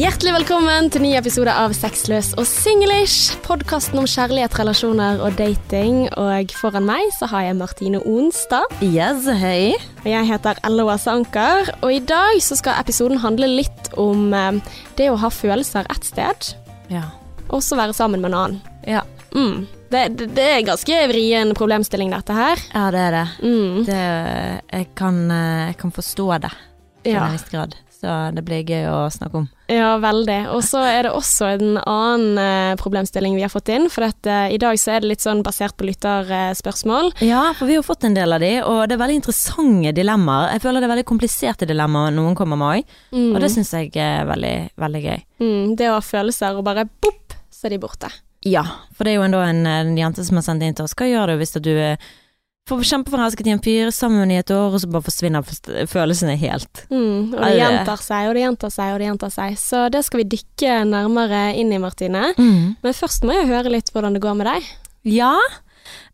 Hjertelig velkommen til ny episode av Sexløs og singlish. Podkasten om kjærlighet, relasjoner og dating. Og foran meg så har jeg Martine Onstad. Yes, hei. Og jeg heter Eloa Sanker. Og i dag så skal episoden handle litt om eh, det å ha følelser ett sted, Ja. og så være sammen med en annen. Ja, Mm. Det, det, det er ganske vrien problemstilling, dette her. ja det er det. Mm. det jeg, kan, eh, jeg kan forstå det til Ja. en viss grad. Så det blir gøy å snakke om. Ja, veldig. Og så er det også en annen eh, problemstilling vi har fått inn. For at, eh, i dag så er det litt sånn basert på lytterspørsmål. Ja, for vi har fått en del av de, og det er veldig interessante dilemmaer. Jeg føler det er veldig kompliserte dilemmaer noen kommer med òg, Mm. og det syns jeg er veldig, veldig gøy. Mm, det å ha følelser og bare bopp, så er de borte. Ja, for det er jo en, en, en jente som har sendt inn til oss. Hva gjør du hvis du er for kjempeforelsket i en fyr, sammen i et år, og så bare forsvinner følelsene helt? Mm, og det det- gjentar seg og det gjentar seg og det gjentar seg. Så det skal vi dykke nærmere inn i, Martine. Mm. Men først må jeg høre litt hvordan det går med deg. Ja,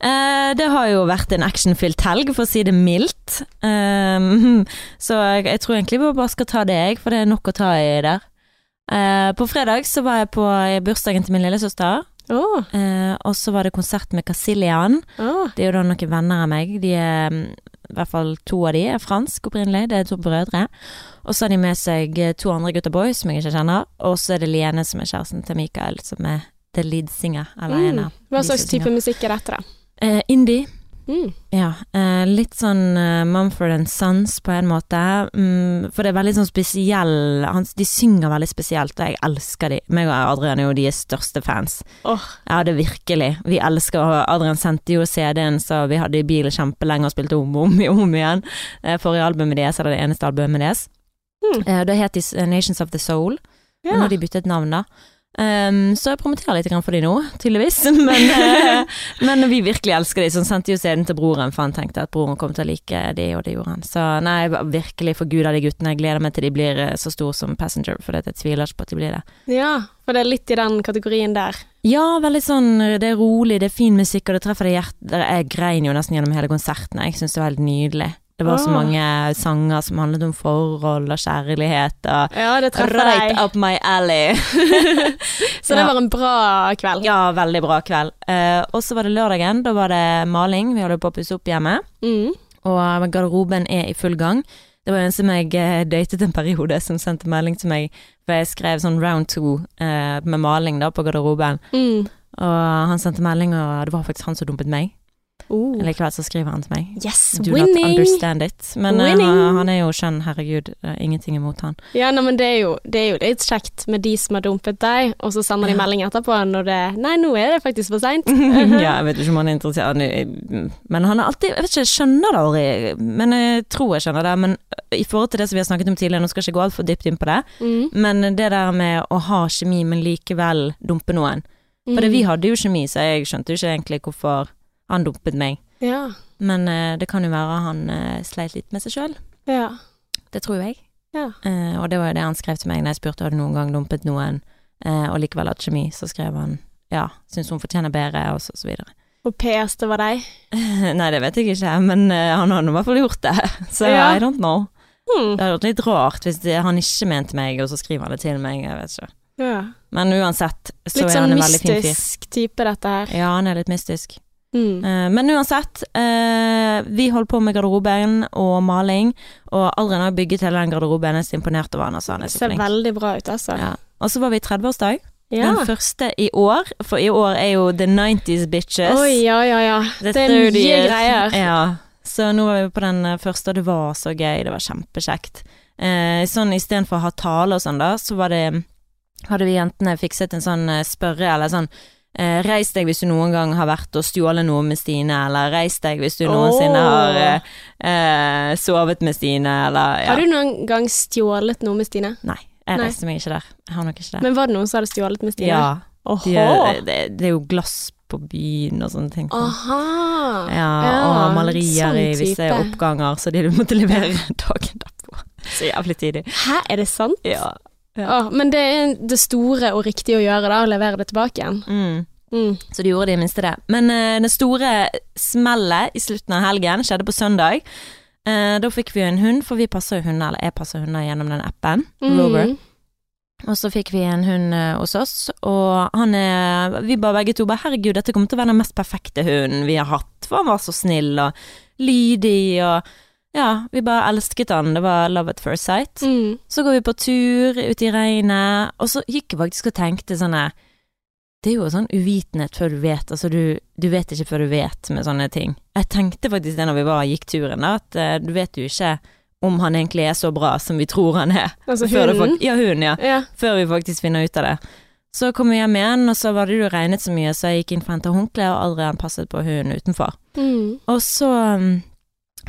eh, det har jo vært en actionfylt helg, for å si det mildt. Um, så jeg, jeg tror egentlig vi bare skal ta det, jeg, for det er nok å ta i der. Eh, på fredag så var jeg på bursdagen til min lillesøster, Å, eh, og så var det konsert med Casilian. Oh. Det er jo da noen venner av meg. De er, mm, I hvert fall to av de er fransk opprinnelig, det er to brødre. Og så har de med seg eh, to andre gutter boys som jeg ikke kjenner, og så er det Liene som er kjæresten til Mikael, som er the lead singer. Eller en mm. av Hva slags type musikk er dette, da? Eh, indie. Mm. Ja, eh, litt sånn uh, Mumford and Sons på en måte. Mm, for det er veldig sånn spesiell han, De synger veldig spesielt, og jeg elsker de. Meg og Adrian er jo de største fans. Oh. Ja, det er virkelig. Vi elsker Adrian sendte jo CD-en så vi hadde i bilen kjempelenge og spilte om og om, om igjen. Eh, forrige albumet deres, eller det eneste albumet deres. Mm. Eh, det het de eh, Nations of the Soul. ja. Nå har de byttet navn, da. Um, så jeg promoterer litt for dem nå, tydeligvis. Men, eh, men vi virkelig elsker dem. Så han sendte jo CD-en til broren, for han tenkte at broren kom til å like de, og det gjorde han. Så nei, virkelig forguder de guttene. Jeg gleder meg til de blir eh, så store som Passenger, for jeg tviler ikke på at de blir det. ja, for det er litt i den kategorien der. Ja, veldig sånn Det er rolig, det er fin musikk, og det treffer det hjertet. Jeg grein jo nesten gjennom hele konserten. Jeg syns det var helt nydelig. Det var så mange sanger som handlet om forhold og kjærlighet og Ja, det Right deg. up my alley. Så det Ja. var en bra kveld. Ja, veldig bra kveld. Uh, og så var det lørdagen. Da var det maling. Vi holdt på å pusse opp hjemme. Mm. Og garderoben er i full gang. Det var en som jeg eh, datet en periode, som sendte melding til meg. For jeg skrev sånn round two uh, med maling da på garderoben. Mm. Og han sendte melding, og det var faktisk han som dumpet meg. Oh. Likevel så skriver han til meg. Yes, Do not winning! understand it. Men uh, han, er jo skjønn, herregud. Uh, ingenting imot han. Ja, nei, men det er, jo, det er jo litt kjekt med de som har dumpet deg, og så sender de Ja. melding etterpå når det Nei, nå er det faktisk for seint. ja, jeg vet ikke om han er interessert er- Men han er alltid Jeg vet ikke, jeg skjønner det aldri. Men jeg tror jeg skjønner det. Men i forhold til det som vi har snakket om tidligere, nå skal jeg ikke gå altfor dypt inn på det, Mm. men det der med å ha kjemi, men likevel dumpe noen. For mm. vi hadde jo kjemi, så jeg skjønte jo ikke egentlig hvorfor han dumpet meg. Ja. Men uh, det kan jo være han uh, sleit litt med seg sjøl. ja. Det tror jeg. Ja. Uh, og det var jo det han skrev til meg når jeg spurte hadde du noen gang dumpet noen, og likevel hadde kjemi. Så skrev han ja, syns hun fortjener bedre, og så, så videre. Og PS, det var deg. Nei, det vet jeg ikke, men han har i hvert fall gjort det. Så Ja. I don't know. Hmm. Det hadde vært litt rart hvis det, han ikke mente meg, og så skriver han det til meg. Jeg vet ikke. Ja. Men uansett, så Litt er han sånn en veldig fin fyr. mystisk type, dette her. Ja, han er litt mystisk. Mm. Eh, men uansett, eh, vi holdt på med garderoben og maling, og Adrian har bygget hele den garderoben. Jeg er så imponert over han, altså. Han er så Ser flink. veldig bra ut, altså. Ja. Og så var vi i 30-årsdag. Ja. Den første i år, for i år er jo The 90s Bitches. Oi, ja, ja, ja. The Det er mye greier. Ja. Så nå var vi på den eh, første, og det var så gøy. Det var kjempekjekt. Eh, sånn istedenfor å ha tale og sånn, da, så var det Hadde vi jentene fikset en sånn spørre, eller sånn eh, Reis deg hvis du noen gang har vært og stjålet noe med Stine, eller reis deg hvis du noensinne har eh, eh, sovet med Stine, eller ja. Har du noen gang stjålet noe med Stine? Nei, jeg Nei. reiste meg ikke der. Jeg har nok ikke det. Men var det noen som hadde stjålet med Stine? ja. De er, det, det er jo glass på byen og sånne ting. Aha. Ja, Ja, og malerier sånn i visse oppganger, så de måtte levere dagen derpå. Så jævlig tidlig. Hæ, er det sant? Ja. Åh, men det er det store og riktige å gjøre, da, å levere det tilbake igjen. Mm. Mm. Så de gjorde det i minste det. Men uh, det store smellet i slutten av helgen skjedde på søndag. Uh, da fikk vi jo en hund, for vi passer jo hunder, eller jeg passer hunder gjennom den appen, Rover. Mm. Og så fikk vi en hund uh, hos oss, og han er Vi bare begge to bare 'herregud, dette kommer til å være den mest perfekte hunden vi har hatt', for han var så snill og lydig og Ja, vi bare elsket han. Det var love at first sight. Mm. Så går vi på tur ute i regnet, og så gikk jeg faktisk og tenkte sånn Det er jo sånn uvitenhet før du vet, altså du, du vet ikke før du vet med sånne ting. Jeg tenkte faktisk det når vi var gikk turen, da, at uh, du vet jo ikke om han egentlig er så bra som vi tror han er. Altså hunden. Ja, hunden, ja. Ja. Før vi faktisk finner ut av det. Så kom vi hjem igjen, og så var det jo regnet så mye, så jeg gikk inn for å hente håndkle, og han passet på hunden utenfor. Mm. Og så um,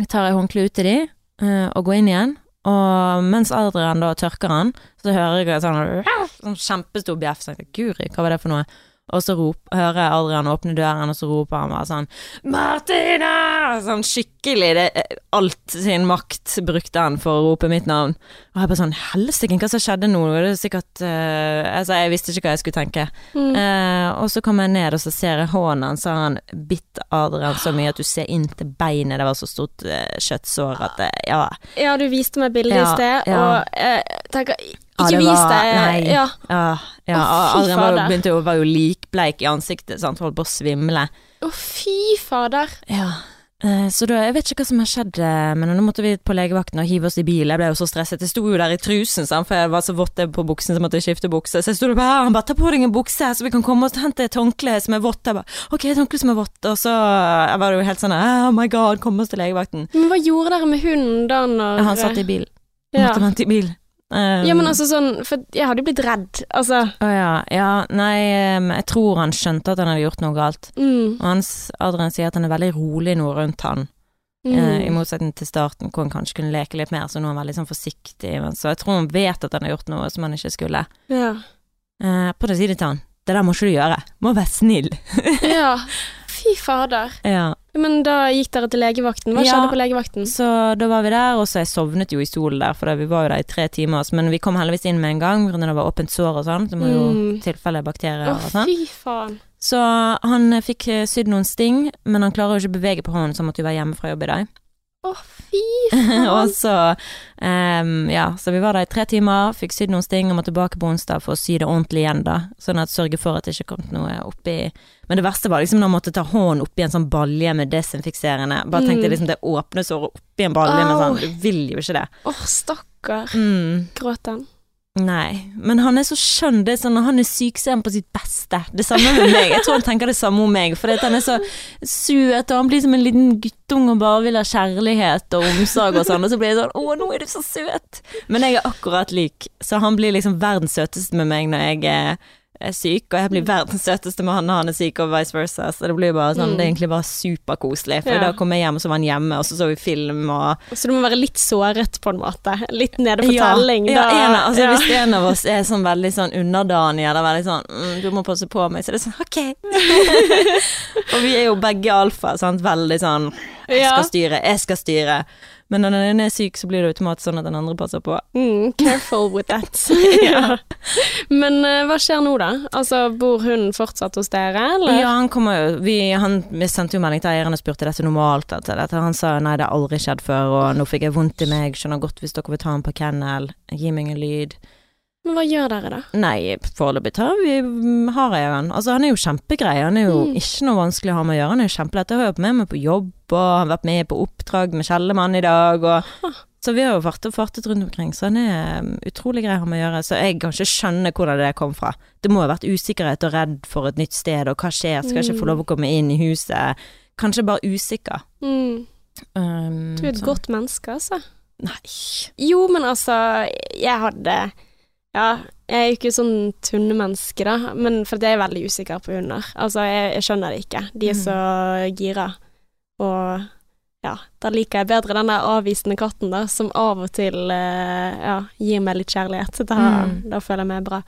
tar jeg håndkle ut til de, eh, og går inn igjen. Og mens Adrian da tørker han, så hører jeg sånn, sånn kjempestor bjeff. Så jeg Guri, hva var det for noe? Og så rop, hører jeg Adrian åpne døren, og så roper han bare sånn Martine! Sånn skikkelig det, Alt sin makt brukte han for å rope mitt navn. Og jeg bare sånn Helsike, hva som skjedde nå? Det er sikkert uh, Altså, jeg visste ikke hva jeg skulle tenke. Mm. Uh, og så kom jeg ned, og så ser jeg hånden hans, så har han bitt Adrian så mye at du ser inn til beinet. Det var så stort uh, kjøttsår at det Ja. Ja, du viste meg bildet i sted, ja. og jeg tenker Ja, Ikke det vis var- det. nei. Ja. Ja, ja Å, Adrian var jo, begynte jo, var jo likbleik i ansiktet, sant, holdt på å svimle. Å, fy fader. Ja. Eh, Så da, jeg vet ikke hva som har skjedd, eh, men nå måtte vi på legevakten og hive oss i bil. Jeg ble jo så stresset. Jeg sto jo der i trusen, sant, for jeg var så vått på buksen, så jeg måtte jeg skifte bukse. Så jeg sto der bare, han bare, ta på deg en bukse, så vi kan komme og hente et håndkle som er vått. Jeg bare, ok, et håndkle som er vått. Og så jeg var det jo helt sånn, oh my god, kom oss til legevakten. Men hva gjorde dere med hunden da når Han satt i bil. ja. Måtte vente i bil. Um, ja, men altså sånn For jeg hadde jo blitt redd. Altså Å ja, ja, nei, um, jeg tror han skjønte at han hadde gjort noe galt. mm, Og hans, Adrian sier at han er veldig rolig nå rundt han. mm. Eh, I motsetning til starten, hvor han kanskje kunne leke litt mer, så nå er han veldig sånn forsiktig. Men så jeg tror han vet at han har gjort noe som han ikke skulle. ja. Eh, på å si det til han. Det der må ikke du gjøre. Må være snill. ja. Fy fader. ja. Men da gikk dere til legevakten. Hva Ja. skjedde på legevakten? Så da var vi der, og så jeg sovnet jo i stolen der, for vi var jo der i tre timer. Men vi kom heldigvis inn med en gang, på det var åpent sår og sånn. Det må jo Mm. tilfelle bakterier Å, og sånn. fy faen. Så han fikk eh, sydd noen sting, men han klarer jo ikke å bevege på hånden, så han måtte jo være hjemme fra jobb i dag. Å, fy faen. og så um, Ja, så vi var der i tre timer, fikk sydd noen sting og må tilbake på onsdag for å sy det ordentlig igjen, da. Sånn at sørge for at det ikke kom noe oppi Men det verste var liksom når man måtte ta hånden oppi en sånn balje med desinfiserende. Bare tenkte jeg liksom det åpne såret oppi en balje, men sånn, du vil jo ikke det. Å, stakkar. Mm. Gråt han? Nei, men han er så skjønn. Det er sånn, Når han er syk, så er han på sitt beste. Det samme med meg. Jeg tror han tenker det samme om meg, for han er så søt, og han blir som en liten guttung og bare vil ha kjærlighet og omsorg og sånn, og så blir jeg sånn Å, nå er du så søt! Men jeg er akkurat lik, så han blir liksom verdens søteste med meg når jeg er er syk, og jeg blir verdens søteste han når han er syk, og vice versa. Så det blir bare sånn, Mm. det er egentlig bare superkoselig. For Ja. da kom jeg hjem, og så var han hjemme, og så så vi film, og Så du må være litt såret, på en måte. Litt nede for ja, telling. Ja, en, altså, Ja. Hvis en av oss er sånn veldig sånn underdanig eller veldig sånn mm, 'Du må passe på meg', så det er sånn OK. og vi er jo begge alfa, sant. Veldig sånn 'Jeg skal styre, jeg skal styre'. Men når den ene er syk, så blir det automatisk sånn at den andre passer på. Mm, careful with that. ja. Men uh, hva skjer nå, da? Altså, Bor hun fortsatt hos dere, eller? Ja, han kommer jo vi, han, vi sendte jo melding til eieren og spurte dette normalt. At dette. Han sa nei, det har aldri skjedd før, og nå fikk jeg vondt i meg, skjønner godt hvis dere vil ta ham på kennel, gi meg en lyd. Men hva gjør dere, da? Nei, foreløpig tar vi har jeg han. Altså, han er jo kjempegrei. Han er jo Mm. ikke noe vanskelig å ha med å gjøre. Han er jo kjempelett. Jeg har jo med meg på jobb, og han har vært med på oppdrag med Kjellemann i dag, og Så vi har jo fartet, og fartet rundt omkring, så han er mm, utrolig grei å ha med å gjøre. Så jeg kan ikke skjønne hvordan det kom fra. Det må ha vært usikkerhet og redd for et nytt sted, og hva skjer, skal jeg ikke Mm. få lov å komme inn i huset. Kanskje bare usikker. Mm. Um, Du er et så- godt menneske, altså. Nei. Jo, men altså, jeg hadde Ja, jeg er ikke sånn tunnemenneske, da, men for jeg er veldig usikker på hunder. Altså, jeg, jeg skjønner det ikke. De er Mm. så gira. Og ja, da liker jeg bedre den der avvisende katten, da, som av og til eh, ja, gir meg litt kjærlighet. Da, Mm. da føler jeg meg bra.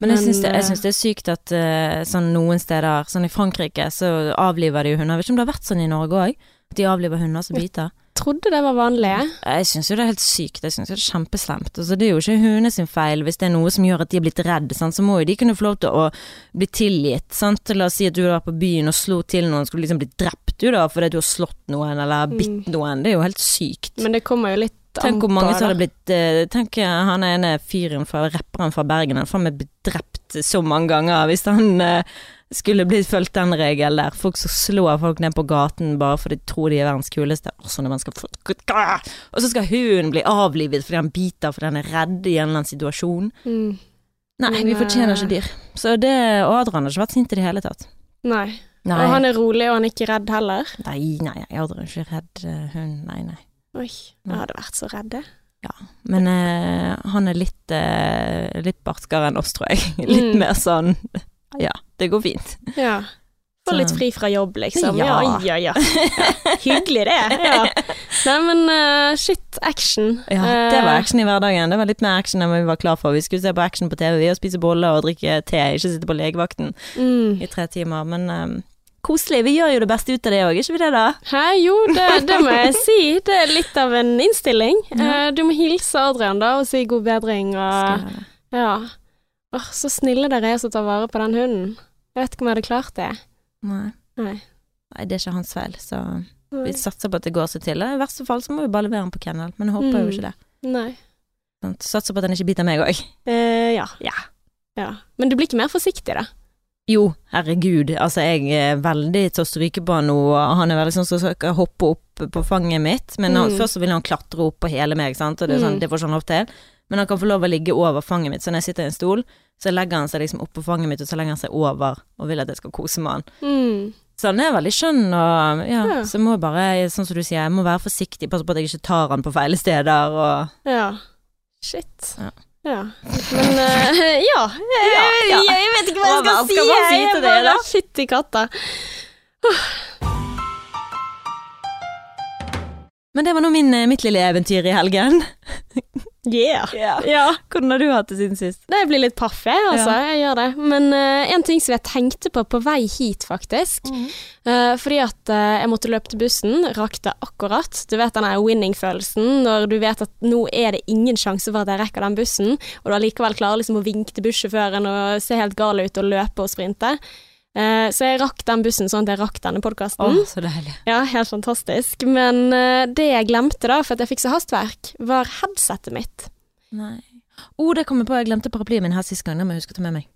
Men jeg Men, syns det, jeg eh, syns det er sykt at eh, sånn noen steder, sånn i Frankrike, så avliver de jo hunder. Jeg vet ikke om det har vært sånn i Norge òg? At de avliver hunder som biter? Trodde det var vanlig. Jeg syns jo det er helt sykt. Jeg synes jo det er kjempeslemt. Altså, det er jo ikke hundene sin feil hvis det er noe som gjør at de er blitt redd, sant? så må jo de kunne få lov til å bli tilgitt. Sant? La oss si at du var på byen og slo til noen, skulle liksom bli drept du da fordi du har slått noen eller bitt noen. Det er jo helt sykt. Men det kommer jo litt Tenk hvor mange som hadde blitt uh, Tenk eh, han ene fyren fra rapperen fra Bergen, han faen meg blitt drept så mange ganger hvis han uh, skulle blitt fulgt den regelen der. Folk som slår folk ned på gaten bare fordi de tror de er verdens kuleste. Og så Og så skal hunden bli avlivet fordi han biter fordi han er redd i en eller annen situasjon. Mm. Nei, vi fortjener ikke dyr. Så det Og Adrian har ikke vært sint i det hele tatt. Nei. Nei, Og han er rolig, og han er ikke redd heller. nei, nei, Adrian er ikke redd hund. Nei, nei. Oi, jeg hadde vært så redd. Ja, Men eh, han er litt, eh, litt barskere enn oss, tror jeg. Litt Mm. mer sånn Ja, det går fint. Ja. Få litt fri fra jobb, liksom. Ja, Ja. ja, ja. Hyggelig det. Ja. Nei, men uh, shit, action. Ja, det var Eh, action i hverdagen. Det var litt mer action enn vi var klar for. Vi skulle se på action på TV, vi og spise boller og drikke te, ikke sitte på legevakten Mm. i tre timer. Men eh, koselig. Vi gjør jo det beste ut av det òg, ikke vi det, da? Hæ, jo, det, det må jeg si. Det er litt av en innstilling. Ja. Eh, du må hilse Adrian, da, og si god bedring. Og, ja. Åh, så snille dere er som tar vare på den hunden. Jeg vet ikke om jeg hadde klart det. Nei. Nei. Nei, det er ikke hans feil, så vi satser på at det går seg til. I verste fall så må vi bare levere den på kennel, men jeg håper jo Mm. ikke det. Nei. Sånn, Satser på at den ikke biter meg òg. Eh, ja. Ja. ja. Men du blir ikke mer forsiktig, da? Jo, herregud. Altså, jeg er veldig til å stryke på han nå, han er veldig sånn som skal hoppe opp på fanget mitt. Men han, Mm. først så vil han klatre opp på hele meg, sant, og det, er sånn, Mm. det får ikke han lov til. Men han kan få lov å ligge over fanget mitt, så når jeg sitter i en stol, så legger han seg liksom på fanget mitt, og så legger han seg over og vil at jeg skal kose med han. Mm. Så han er veldig skjønn, og ja, Ja. så jeg må bare, sånn som du sier, jeg må være forsiktig, passe på at jeg ikke tar han på feile steder, og Ja. Shit. Ja. Ja. Men uh, ja. ja. Jeg vet ikke hva jeg Hva skal si. skal man si til det, da? Fytti katta. Men det var nå eh, mitt lille eventyr i helgen. Yeah. Ja. Ja. Hvordan har du hatt det siden sist? Det blir litt paff, jeg, altså. Jeg gjør det. Men uh, en ting som jeg tenkte på på vei hit, faktisk. eh, fordi at uh, jeg måtte løpe til bussen, rakk det akkurat. Du vet den winning-følelsen når du vet at nå er det ingen sjanse for at jeg rekker den bussen, og du allikevel klarer liksom å vinke til bussjåføren og se helt gal ut og løpe og sprinte. Eh, så jeg rakk den bussen sånn at jeg rakk denne podkasten. Å, så deilig. Ja, helt fantastisk. Men eh, det jeg glemte da, for at jeg fikk så hastverk, var headsetet mitt. Nei. Å, det kom jeg på, jeg glemte paraplyen min her sist gang, det må jeg huske å ta med meg.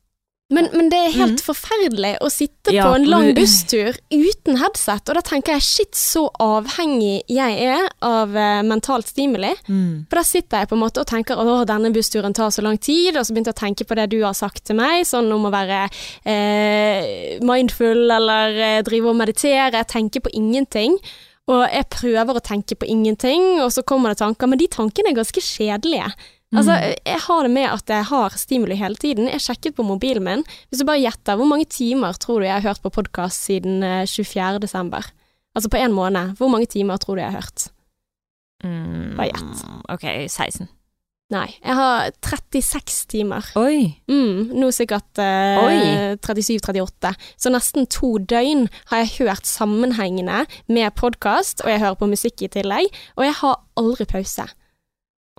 Men, men det er helt forferdelig å sitte Ja, på en lang busstur uten headset, og da tenker jeg shit, så avhengig jeg er av uh, mentalt stimuli. For da sitter jeg på en måte og tenker å, denne bussturen tar så lang tid, og så begynte jeg å tenke på det du har sagt til meg, sånn om å være eh, mindful eller eh, drive og meditere, tenke på ingenting. Og jeg prøver å tenke på ingenting, og så kommer det tanker, men de tankene er ganske kjedelige. Altså, jeg har det med at jeg har stimuli hele tiden. Jeg sjekket på mobilen min. Hvis du bare gjetter, hvor mange timer tror du jeg har hørt på podkast siden eh, 24. desember? Altså på én måned. Hvor mange timer tror du jeg har hørt? Mm, Bare gjett. Ok, 16. Nei, jeg har 36 timer. Oi. Mm, nå sikkert eh, 37-38. Så nesten to døgn har jeg hørt sammenhengende med podkast, og jeg hører på musikk i tillegg. Og jeg har aldri pause.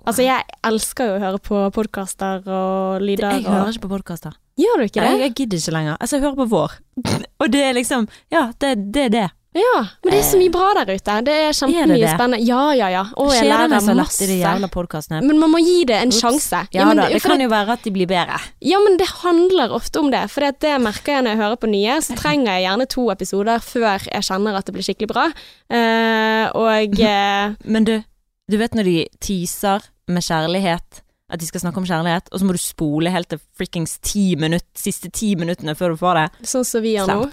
Altså, jeg elsker jo å høre på podkaster og lyder. Jeg hører og... ikke på podkaster. Gjør du ikke det? jeg gidder ikke lenger. Altså, jeg hører på Vår. Og det er liksom Ja, det, det er det. Ja, men det er så mye bra der ute. Det er kjempemye det det? spennende. Ja, ja, ja. Og jeg Kjeder meg lærer masse. de jævla podcastene. Men man må gi det en Ups. sjanse. Ja, men, da, det kan kan jo være at de blir bedre. Ja, men det handler ofte om det. For det merker jeg når jeg hører på nye, så trenger jeg gjerne to episoder før jeg kjenner at det blir skikkelig bra. Uh, og uh, Men du, du vet når de teaser med kjærlighet, at de skal snakke om kjærlighet, og så må du spole helt til frikkings ti minutter, siste ti minuttene før du får det. sånn som vi gjør nå.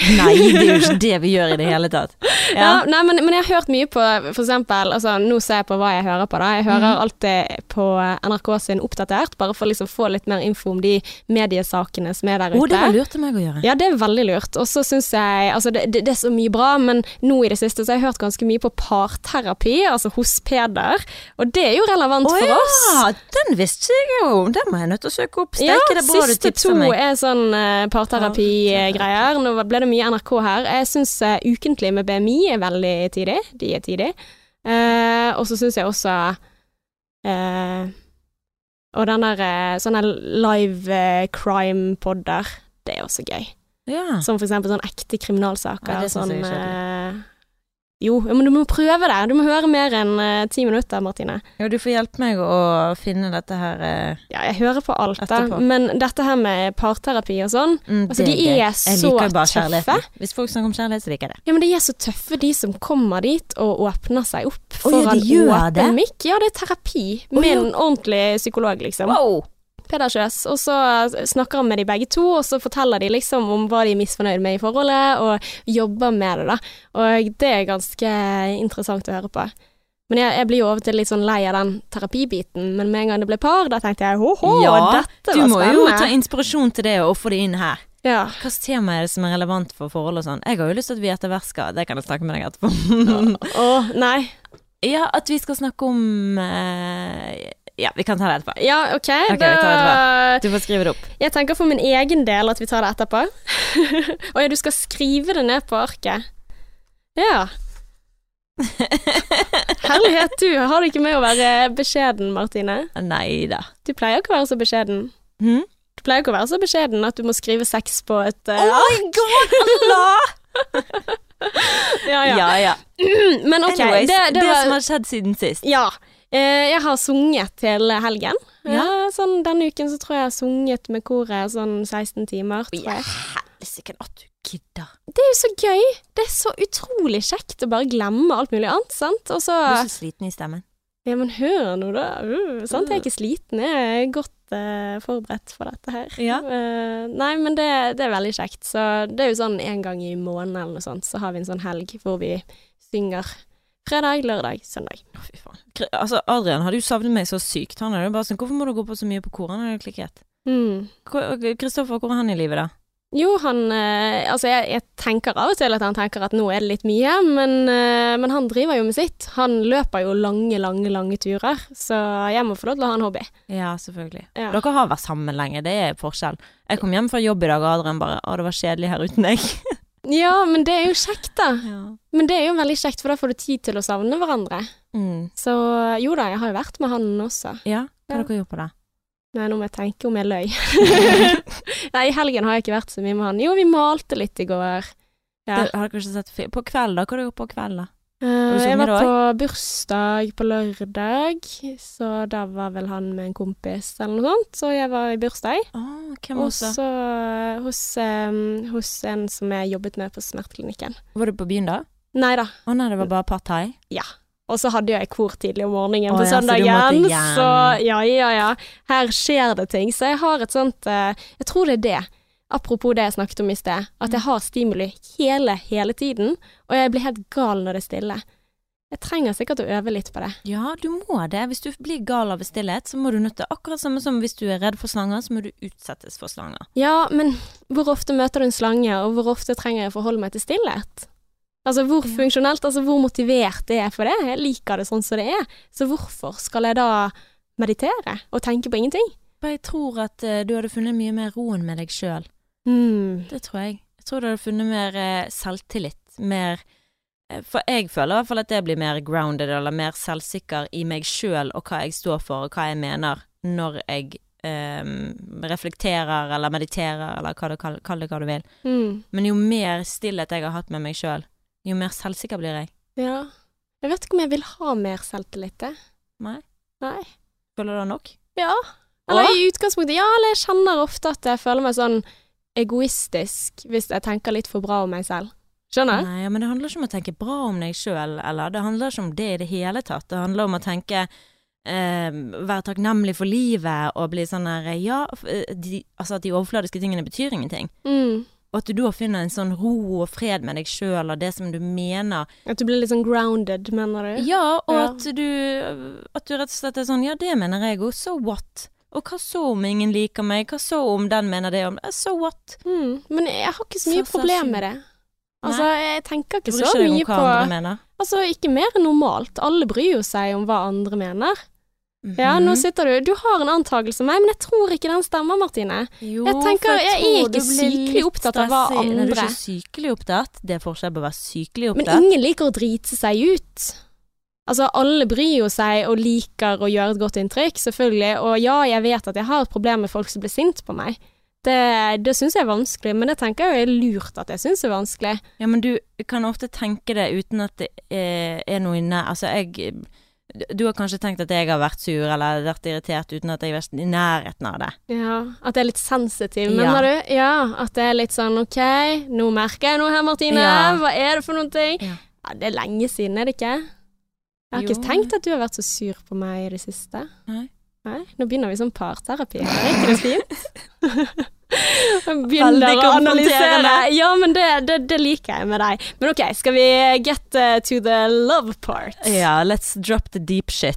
Nei, det er jo ikke det vi gjør i det hele tatt. Ja, nei, men, men jeg har hørt mye på for eksempel altså, Nå ser jeg på hva jeg hører på. da Jeg hører mm. alltid på NRK sin Oppdatert, bare for å liksom få litt mer info om de mediesakene som er der ute. Oh, det var lurt av meg å gjøre. Ja, det er veldig lurt. Og så syns jeg Altså, det, det, det er så mye bra, men nå i det siste så har jeg hørt ganske mye på parterapi, altså hos Peder. Og det er jo relevant oh, for oss. ja, den visste jeg jo. Den må jeg nødt til å søke opp. Ja, det er bra du siste to er sånn uh, parterapigreier. Nå ble det mye NRK her. Jeg syns Ukentlig med BMI er veldig tidig. De er tidig. Uh, og så syns jeg også uh, Og den der sånne live crime-podder, det er også gøy. Ja. Som for eksempel sånn ekte kriminalsaker. Ja, det sånn, jeg jo, men du må prøve det. Du må høre mer enn uh, ti minutter, Martine. Jo, du får hjelpe meg å finne dette her uh, Ja, jeg hører på alt, da. Men dette her med parterapi og sånn mm, Altså, de er Jeg så liker jo bare tøffe. kjærligheten. Hvis folk snakker om kjærlighet, så liker jeg det. Ja, men de er så tøffe, de som kommer dit og åpner seg opp oh, ja, foran gjør åpen det? mikk. Ja, det er terapi med med ja. en ordentlig psykolog, liksom. Wow! Peder Kjøs. Og så snakker han med de begge to, og så forteller de liksom om hva de er misfornøyd med i forholdet, og jobber med det, da. Og det er ganske interessant å høre på. Men jeg, jeg blir jo og til litt sånn lei av den terapibiten, men med en gang det ble par, da tenkte jeg ho-ho, Ja, dette Du må må jo ta inspirasjon til det og få det inn her. ja. Hvilket tema er det som er relevant for forhold og sånn? Jeg har jo lyst til at vi etter hvert skal Det kan jeg snakke med deg etterpå. Å, nei. ja, at vi skal snakke om eh, Ja, vi kan ta det etterpå. Ja, OK. Ok, vi da, etterpå. Du får skrive det opp. Jeg tenker for min egen del at vi tar det etterpå. Å ja, du skal skrive det ned på arket. Ja. Herlighet, du har det ikke med å være beskjeden, Martine. Nei da. Du pleier ikke å være så beskjeden. Hm? Du pleier ikke å være så beskjeden at du må skrive sex på et uh, Oh my god, Allah! ja, ja. Ja, ja. Men OK, Anyways, det, det som har skjedd siden sist. Ja. Eh, jeg har sunget til helgen. Ja. Ja, sånn Denne uken så tror jeg jeg har sunget med koret sånn 16 timer. tror jeg. Helsike at du gidder. Det er jo så gøy. Det er så utrolig kjekt å bare glemme alt mulig annet, sant. Og så Du er så sliten i stemmen. Ja, men hør nå, da. Uh, sant, jeg er ikke sliten. Jeg er godt uh, forberedt for dette her. Ja. Uh, nei, men det, det er veldig kjekt. Så det er jo sånn en gang i måneden eller noe sånt, så har vi en sånn helg hvor vi synger fredag, lørdag, søndag. Å, fy faen. Altså, Adrian hadde jo savnet meg så sykt. Han er jo bare sånn Hvorfor må du gå på så mye på kor? Han hadde klikket. Mm. Kristoffer, hvor er han i livet, da? Jo, han eh, Altså, jeg, jeg tenker av og til at han tenker at nå er det litt mye, men, eh, men han driver jo med sitt. Han løper jo lange, lange, lange turer, så jeg må få lov til å ha en hobby. Ja, selvfølgelig. Ja. Dere har vært sammen lenge, det er forskjell. Jeg kom hjem fra jobb i dag, og Adrian bare Å, det var kjedelig her uten deg. Ja, men det er jo kjekt, da. Ja. Men det er jo veldig kjekt, for da får du tid til å savne hverandre. Mm. Så jo da, jeg har jo vært med han også. ja. Hva har Ja. dere gjort på det? Nei, nå må jeg tenke om jeg løy. Nei, i helgen har jeg ikke vært så mye med han. Jo, vi malte litt i går. Ja. Det, har dere ikke sett På kvelden, da? Hva har dere gjort på kvelden, da? Eh, jeg var på bursdag på lørdag, så da var vel han med en kompis eller noe sånt. Så jeg var i bursdag. Oh, hvem Og så hos, um, hos en som jeg jobbet med på smerteklinikken. Var du på byen da? Nei da. Å nei, det var bare partai? Ja. Og så hadde jeg kor tidlig om morgenen Å oh, ja, så søndagen. måtte Så, ja, ja, ja. Her skjer det ting. Så jeg har et sånt uh, Jeg tror det er det. Apropos det jeg snakket om i sted. At jeg har stimuli hele, hele tiden. Og jeg blir helt gal når det er stille. Jeg trenger sikkert å øve litt på det. Ja, du må det. Hvis du blir gal av stillhet, så må du nytte Akkurat samme som hvis du er redd for slanger, så må du utsettes for slanger. Ja, men hvor ofte møter du en slange, og hvor ofte trenger jeg å forholde meg til stillhet? Altså hvor Ja. funksjonelt, altså hvor motivert er jeg for det. Jeg liker det sånn som det er. Så hvorfor skal jeg da meditere og tenke på ingenting? Jeg tror at eh, du hadde funnet mye mer roen med deg sjøl. Hmm. Det tror jeg. Jeg tror du hadde funnet mer eh, selvtillit. Mer eh, For jeg føler i hvert fall at jeg blir mer grounded, eller mer selvsikker i meg sjøl og hva jeg står for, og hva jeg mener, når jeg eh, reflekterer eller mediterer, eller hva du kall, kall det hva du vil. Mm. Men jo mer stillhet jeg har hatt med meg sjøl, jo mer selvsikker blir jeg. Ja. Jeg vet ikke om jeg vil ha mer selvtillit, jeg. Nei? Nei. Føler du det nok? Ja. Eller i utgangspunktet, ja, eller jeg kjenner ofte at jeg føler meg sånn egoistisk hvis jeg tenker litt for bra om meg selv. Skjønner? Nei, ja, men det handler ikke om å tenke bra om deg sjøl, eller det handler ikke om det i det hele tatt. Det handler om å tenke eh, Være takknemlig for livet og bli sånn der Ja, eh, de, altså at de overfladiske tingene betyr ingenting. Mm. Og at du da finner en sånn ro og fred med deg sjøl og det som du mener. At du blir litt sånn grounded, mener du? Ja, og Ja. at du At du rett og slett er sånn Ja, det mener jeg òg. So what? Og hva så om ingen liker meg? Hva så om den mener det om det? So what? Mm. Men jeg har ikke så mye Så- så problem med det. Altså, jeg tenker ikke så mye på mener? Altså, ikke mer enn normalt. Alle bryr jo seg om hva andre mener. Ja, nå Mhm. sitter du Du har en antakelse om meg, men jeg tror ikke den stemmer, Martine. Jo, Jeg tenker, jeg, jeg er ikke sykelig opptatt av hva andre Nei, du er ikke sykelig opptatt. Det er forskjell på å være sykelig opptatt Men ingen liker å drite seg ut. Altså, alle bryr jo seg og liker å gjøre et godt inntrykk, selvfølgelig. Og ja, jeg vet at jeg har et problem med folk som blir sint på meg. Det, det syns jeg er vanskelig, men det tenker jeg jo er lurt at jeg syns er vanskelig. Ja, men du kan ofte tenke det uten at det er, er noe inne Altså, jeg Du har kanskje tenkt at jeg har vært sur eller vært irritert uten at jeg har vært i nærheten av det. Ja, At jeg er litt sensitiv, Ja. mener du? Ja, at det er litt sånn ok, nå merker jeg noe her, Martine. Ja. Hva er det for noen ting? Ja. Ja, det er lenge siden, er det ikke? Jeg har Jo. ikke tenkt at du har vært så sur på meg i det siste. Nei. Nei, nå begynner vi som parterapi. Er ikke det fint? Begynner å analysere. Ja, men det, det, det liker jeg med deg. Men ok, skal vi get uh, to the love part? Ja, let's drop the deep shit.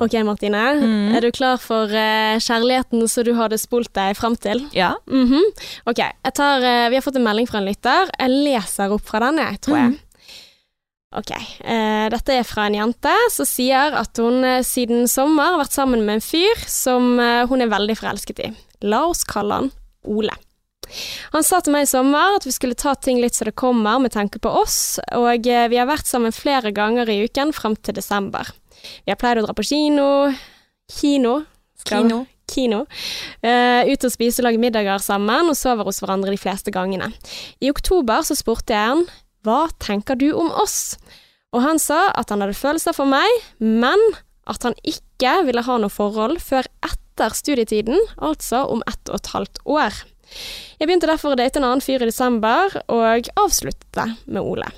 Ok, Martine. Mm. Er du klar for uh, kjærligheten som du hadde spolt deg fram til? Ja. Mhm. Ok, jeg tar, uh, vi har fått en melding fra en lytter. Jeg leser opp fra den, jeg, tror jeg. Ok, Uh, dette er fra en jente som sier at hun siden sommer har vært sammen med en fyr som hun er veldig forelsket i. La oss kalle han Ole. Han sa til meg i sommer at vi skulle ta ting litt så det kommer med tanke på oss, og vi har vært sammen flere ganger i uken frem til desember. Vi pleier å dra på kino Kino? Skal- Kino. kino. Uh, ut og spise og lage middager sammen, og sover hos hverandre de fleste gangene. I oktober så spurte jeg han hva tenker du om oss? Og han sa at han hadde følelser for meg, men at han ikke ville ha noe forhold før etter studietiden, altså om ett og et halvt år. Jeg begynte derfor å date en annen fyr i desember, og avsluttet det med Ole.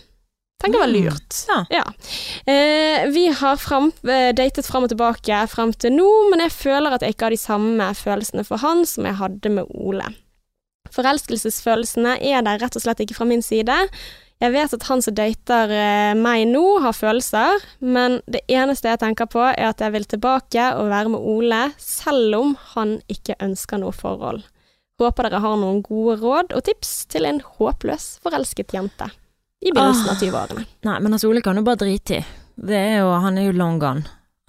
Tenker det var Mm. lurt. Ja. Ja. Eh, vi har fram, eh, datet fram og tilbake frem til nå, men jeg føler at jeg ikke har de samme følelsene for han som jeg hadde med Ole. Forelskelsesfølelsene er der rett og slett ikke fra min side. Jeg vet at han som dater eh, meg nå, har følelser, men det eneste jeg tenker på, er at jeg vil tilbake og være med Ole, selv om han ikke ønsker noe forhold. Håper dere har noen gode råd og tips til en håpløs forelsket jente i begynnelsen av 20-årene. Nei, men altså, Ole kan jo bare drite i. Det er jo, han er jo long gone.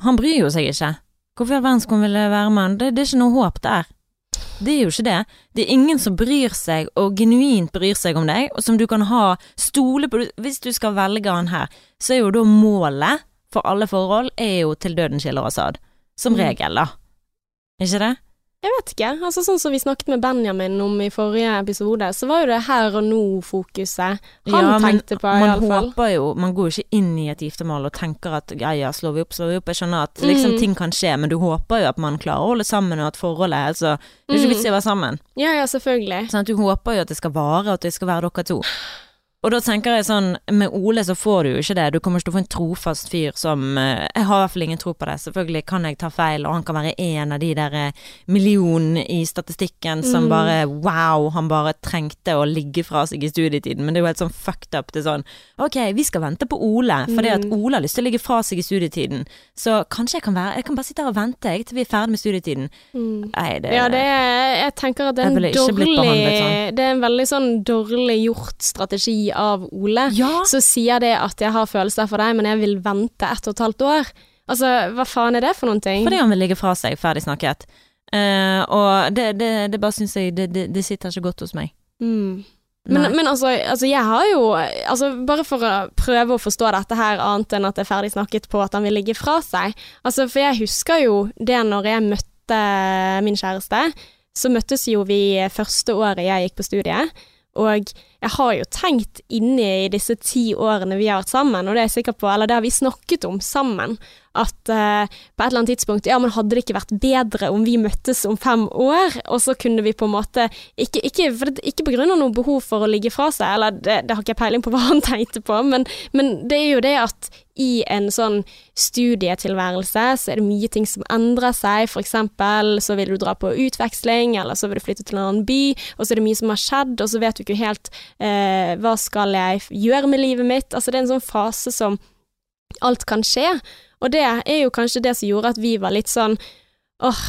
Han bryr jo seg ikke. Hvorfor i all verden skulle han ville være med han? Det, det er ikke noe håp der. Det er jo ikke det. Det er ingen som bryr seg, og genuint bryr seg om deg, og som du kan ha stole på. Hvis du skal velge han her, så er jo da målet for alle forhold er jo til døden skiller oss ad. Som Mm. regel, da. Ikke det? Jeg vet ikke. Altså Sånn som vi snakket med Benjamin om i forrige episode, så var jo det her og nå-fokuset han Ja, tenkte på, man iallfall. håper jo Man går jo ikke inn i et giftermål og tenker at ja, ja, slår vi opp, slår vi opp. Jeg skjønner at liksom Mm. ting kan skje, men du håper jo at man klarer å holde sammen, og at forholdet er altså Det er ikke Mm. vits i å være sammen. Ja, ja, selvfølgelig. Sånn at du håper jo at det skal vare, og at det skal være dere to. Og da tenker jeg sånn, med Ole så får du jo ikke det. Du kommer ikke til å få en trofast fyr som eh, Jeg har i hvert fall ingen tro på det. Selvfølgelig kan jeg ta feil, og han kan være en av de der eh, millionene i statistikken som Mm. bare Wow, han bare trengte å ligge fra seg i studietiden. Men det er jo helt sånn fucked up. Det er sånn Ok, vi skal vente på Ole, fordi at Mm. Ole har lyst til å ligge fra seg i studietiden. Så kanskje jeg kan være Jeg kan bare sitte her og vente jeg, til vi er ferdig med studietiden. Mm. Nei, det Ja, det er, jeg tenker at det er en dårlig sånn. Det er en veldig sånn dårlig gjort strategi av Ole. Ja. Så sier det at jeg har følelser for deg, men jeg vil vente ett og et halvt år. Altså, hva faen er det for noen ting? Fordi han vil ligge fra seg, ferdig snakket. Uh, og det, det, det bare syns jeg det, det, sitter ikke godt hos meg. Mm. Men, men altså, altså, jeg har jo altså, Bare for å prøve å forstå dette her, annet enn at det er ferdig snakket på at han vil ligge fra seg. Altså, for jeg husker jo det når jeg møtte min kjæreste. Så møttes jo vi første året jeg gikk på studiet. Og jeg har jo tenkt inni i disse ti årene vi har vært sammen, og det er jeg sikker på, eller det har vi snakket om sammen, at uh, på et eller annet tidspunkt Ja, men hadde det ikke vært bedre om vi møttes om fem år, og så kunne vi på en måte Ikke, ikke, ikke på grunn av noe behov for å ligge fra seg, eller det, det har ikke jeg peiling på hva han tenkte på, men, men det er jo det at i en sånn studietilværelse så er det mye ting som endrer seg. For eksempel så vil du dra på utveksling, eller så vil du flytte til en annen by, og så er det mye som har skjedd, og så vet du ikke helt eh, hva skal jeg gjøre med livet mitt. Altså det er en sånn fase som alt kan skje, og det er jo kanskje det som gjorde at vi var litt sånn åh,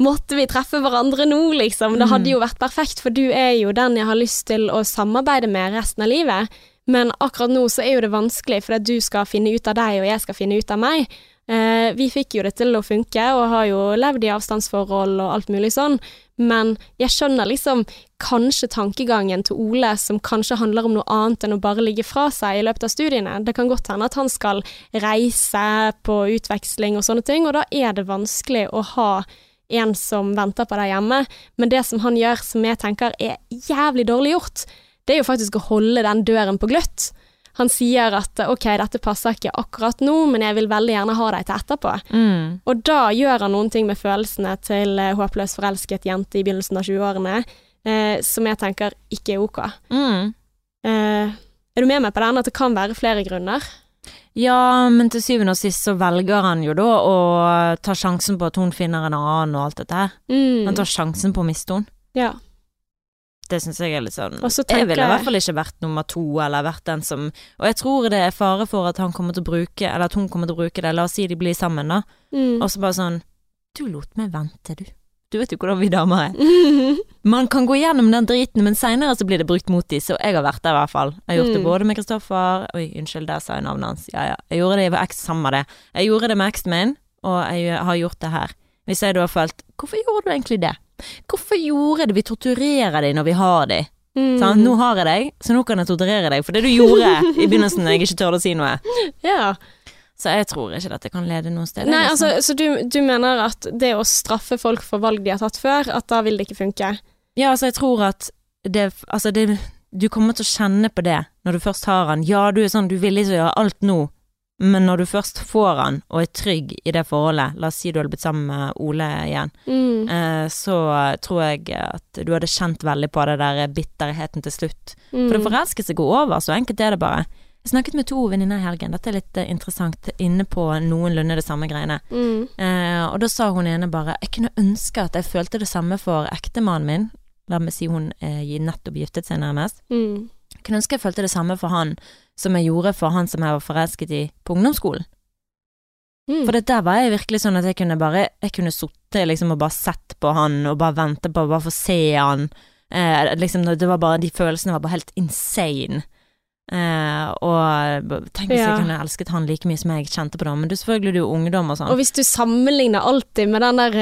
måtte vi treffe hverandre nå, liksom? Det hadde jo vært perfekt, for du er jo den jeg har lyst til å samarbeide med resten av livet. Men akkurat nå så er jo det vanskelig, for at du skal finne ut av deg, og jeg skal finne ut av meg. Eh, vi fikk jo det til å funke, og har jo levd i avstandsforhold og alt mulig sånn, men jeg skjønner liksom kanskje tankegangen til Ole som kanskje handler om noe annet enn å bare ligge fra seg i løpet av studiene. Det kan godt hende at han skal reise på utveksling og sånne ting, og da er det vanskelig å ha en som venter på deg hjemme, men det som han gjør som jeg tenker er jævlig dårlig gjort, det er jo faktisk å holde den døren på gløtt. Han sier at ok, dette passer ikke akkurat nå, men jeg vil veldig gjerne ha deg til etterpå. Mm. Og da gjør han noen ting med følelsene til eh, håpløst forelsket jente i begynnelsen av 20-årene, eh, som jeg tenker ikke er ok. Mm. Eh, er du med meg på den, at det kan være flere grunner? Ja, men til syvende og sist så velger han jo da å ta sjansen på at hun finner en annen og alt dette her. Mm. Han tar sjansen på å miste henne. Ja. Det syns jeg er litt sånn Jeg ville i hvert fall ikke vært nummer to, eller vært den som Og jeg tror det er fare for at han kommer til å bruke Eller at hun kommer til å bruke det, la oss si de blir sammen, da. Mm. Og så bare sånn Du lot meg vente, du. Du vet jo hvordan vi damer er. Man kan gå gjennom den driten, men seinere så blir det brukt mot de, så jeg har vært der i hvert fall. Jeg har gjort det Mm. både med Kristoffer Oi, unnskyld, der sa jeg navnet hans. Ja ja. Jeg gjorde det med eks, samme det. Jeg gjorde det med eksen min, og jeg har gjort det her. Hvis jeg da har følt Hvorfor gjorde du egentlig det? Hvorfor gjorde det? Vi torturerer deg når vi har deg. Mm. Nå har jeg deg, så nå kan jeg torturere deg for det du gjorde i begynnelsen når jeg ikke turte å si noe. Ja. Så jeg tror ikke dette kan lede noe sted. Nei, er altså, liksom- så du, du mener at det å straffe folk for valg de har tatt før, at da vil det ikke funke? Ja, altså jeg tror at det, altså det Du kommer til å kjenne på det når du først har han. Ja, du er sånn, du vil liksom gjøre alt nå, men når du først får han og er trygg i det forholdet, la oss si du hadde blitt sammen med Ole igjen, Mm. eh, så tror jeg at du hadde kjent veldig på det der bitterheten til slutt. Mm. For det forelskelse går over, så enkelt er det bare. Jeg snakket med to venninner i helgen, dette er litt eh, interessant, inne på noenlunde det samme greiene. Mm. Eh, og da sa hun ene bare Jeg kunne ønske at jeg følte det samme for ektemannen min. La meg si hun eh, nettopp giftet seg, nærmest. Mm. Jeg kunne ønske jeg følte det samme for han som jeg gjorde for han som jeg var forelsket i på ungdomsskolen. Mm. For det der var jeg virkelig sånn at jeg kunne bare Jeg kunne sittet liksom og bare sett på han og bare vente på bare få se han. Eh, liksom, det var bare De følelsene var bare helt insane. Eh, og tenk hvis Ja. jeg kunne elsket han like mye som jeg kjente på det. Men du er selvfølgelig det er jo ungdom og sånn. Og hvis du sammenligner alltid med den der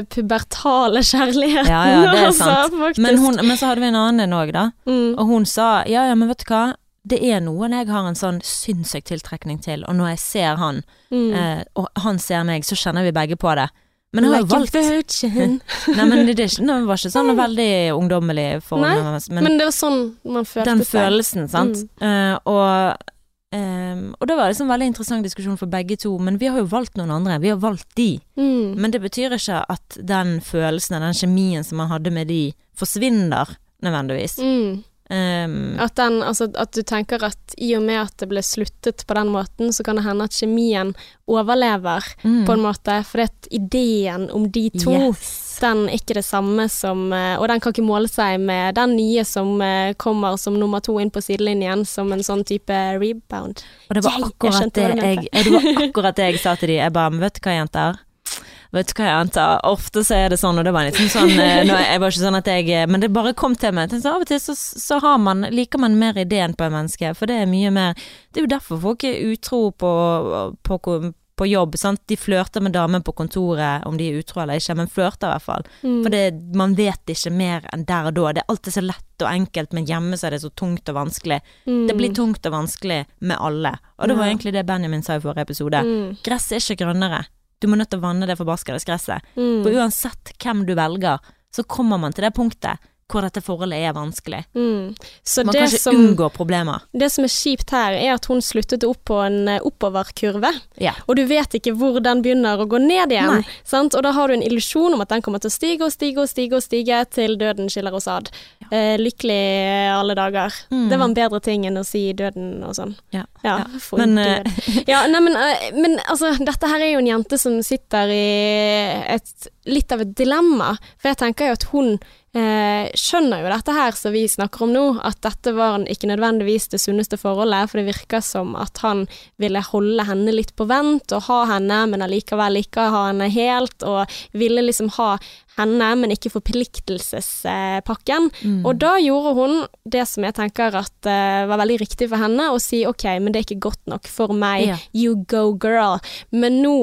uh, pubertale kjærligheten Ja, ja, det er altså, sant. Altså, Men, hun, men så hadde vi en annen òg, da. mm. Og hun sa ja, ja, men vet du hva. Det er noen jeg har en sånn sinnssyk tiltrekning til, og når jeg ser han, Mm. eh, og han ser meg, så kjenner vi begge på det. Men jeg har jo like valgt virgin. Nei, men det, ikke, det var ikke sånn veldig ungdommelig for Nei, men, Men det var sånn man følte den seg. følelsen, sant. Eh, og, um, og det var liksom en veldig interessant diskusjon for begge to, men vi har jo valgt noen andre. Vi har valgt de. Mm. Men det betyr ikke at den følelsen, den kjemien som man hadde med de, forsvinner nødvendigvis. Mm. Um, At, den, altså, at du tenker at i og med at det ble sluttet på den måten, så kan det hende at kjemien overlever mm. på en måte. For at ideen om de to, Yes. den er ikke det samme som eh, Og den kan ikke måle seg med den nye som eh, kommer som nummer to inn på sidelinjen, som en sånn type rebound. Og det var akkurat, jeg det jeg, det var akkurat det jeg sa til de. Jeg bare, vet du hva, jenter? Vet du hva, jeg antar? Ofte så er det sånn, og det var liksom sånn eh, Jeg var ikke sånn at jeg eh, Men det bare kom til meg. Jeg tenkte, Av og til så, så har man, liker man mer ideen på et menneske, for det er mye mer Det er jo derfor folk er utro på, på, på jobb. Sant? De flørter med damer på kontoret, om de er utro eller ikke, men flørter i hvert fall. Mm. For det, man vet ikke mer enn der og da. Det er alltid så lett og enkelt, men hjemme så er det så tungt og vanskelig. Mm. Det blir tungt og vanskelig med alle. Og det var egentlig det Benjamin sa i forrige episode. Mm. Gresset er ikke grønnere. Du må nødt til å vanne det forbaskede gresset. Mm. For uansett hvem du velger, så kommer man til det punktet hvor dette forholdet er vanskelig. Mm. Så Man det kan ikke som, unngå problemer. det som er kjipt her, er at hun sluttet opp på en eh, oppoverkurve. Ja. Og du vet ikke hvor den begynner å gå ned igjen. Sant? Og da har du en illusjon om at den kommer til å stige og stige og stige og stige til døden skiller oss ad. Eh, lykkelig eh, alle dager. Mm. Det var en bedre ting enn å si døden og sånn. Ja. Ja. Men, ja, nei, men, eh, men altså, dette her er jo en jente som sitter i et, litt av et dilemma. For jeg tenker jo at hun eh, skjønner jo dette her som vi snakker om nå, at dette var ikke nødvendigvis det sunneste forholdet, for det virker som at han ville holde henne litt på vent og ha henne, men allikevel ikke ha henne helt, og ville liksom ha henne, men ikke forpliktelsespakken. Mm. Og da gjorde hun det som jeg tenker at uh, var veldig riktig for henne, å si ok, men det er ikke godt nok for meg, yeah. you go girl. Men nå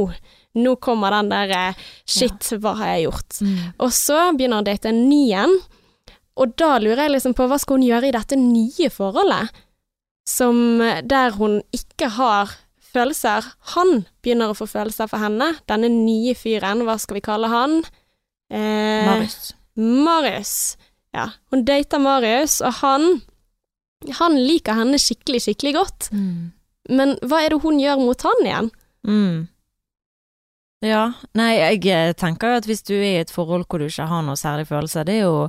nå kommer den der eh, Shit, hva har jeg gjort? Mm. Og så begynner hun å date en ny en, og da lurer jeg liksom på hva skal hun gjøre i dette nye forholdet, som eh, der hun ikke har følelser. Han begynner å få følelser for henne, denne nye fyren, hva skal vi kalle han? Eh, Marius. Marius. Ja, hun dater Marius, og han Han liker henne skikkelig, skikkelig godt. Mm. Men hva er det hun gjør mot han igjen? Mm. Ja, nei, jeg eh, tenker jo at hvis du er i et forhold hvor du ikke har noe særlig følelse, det er jo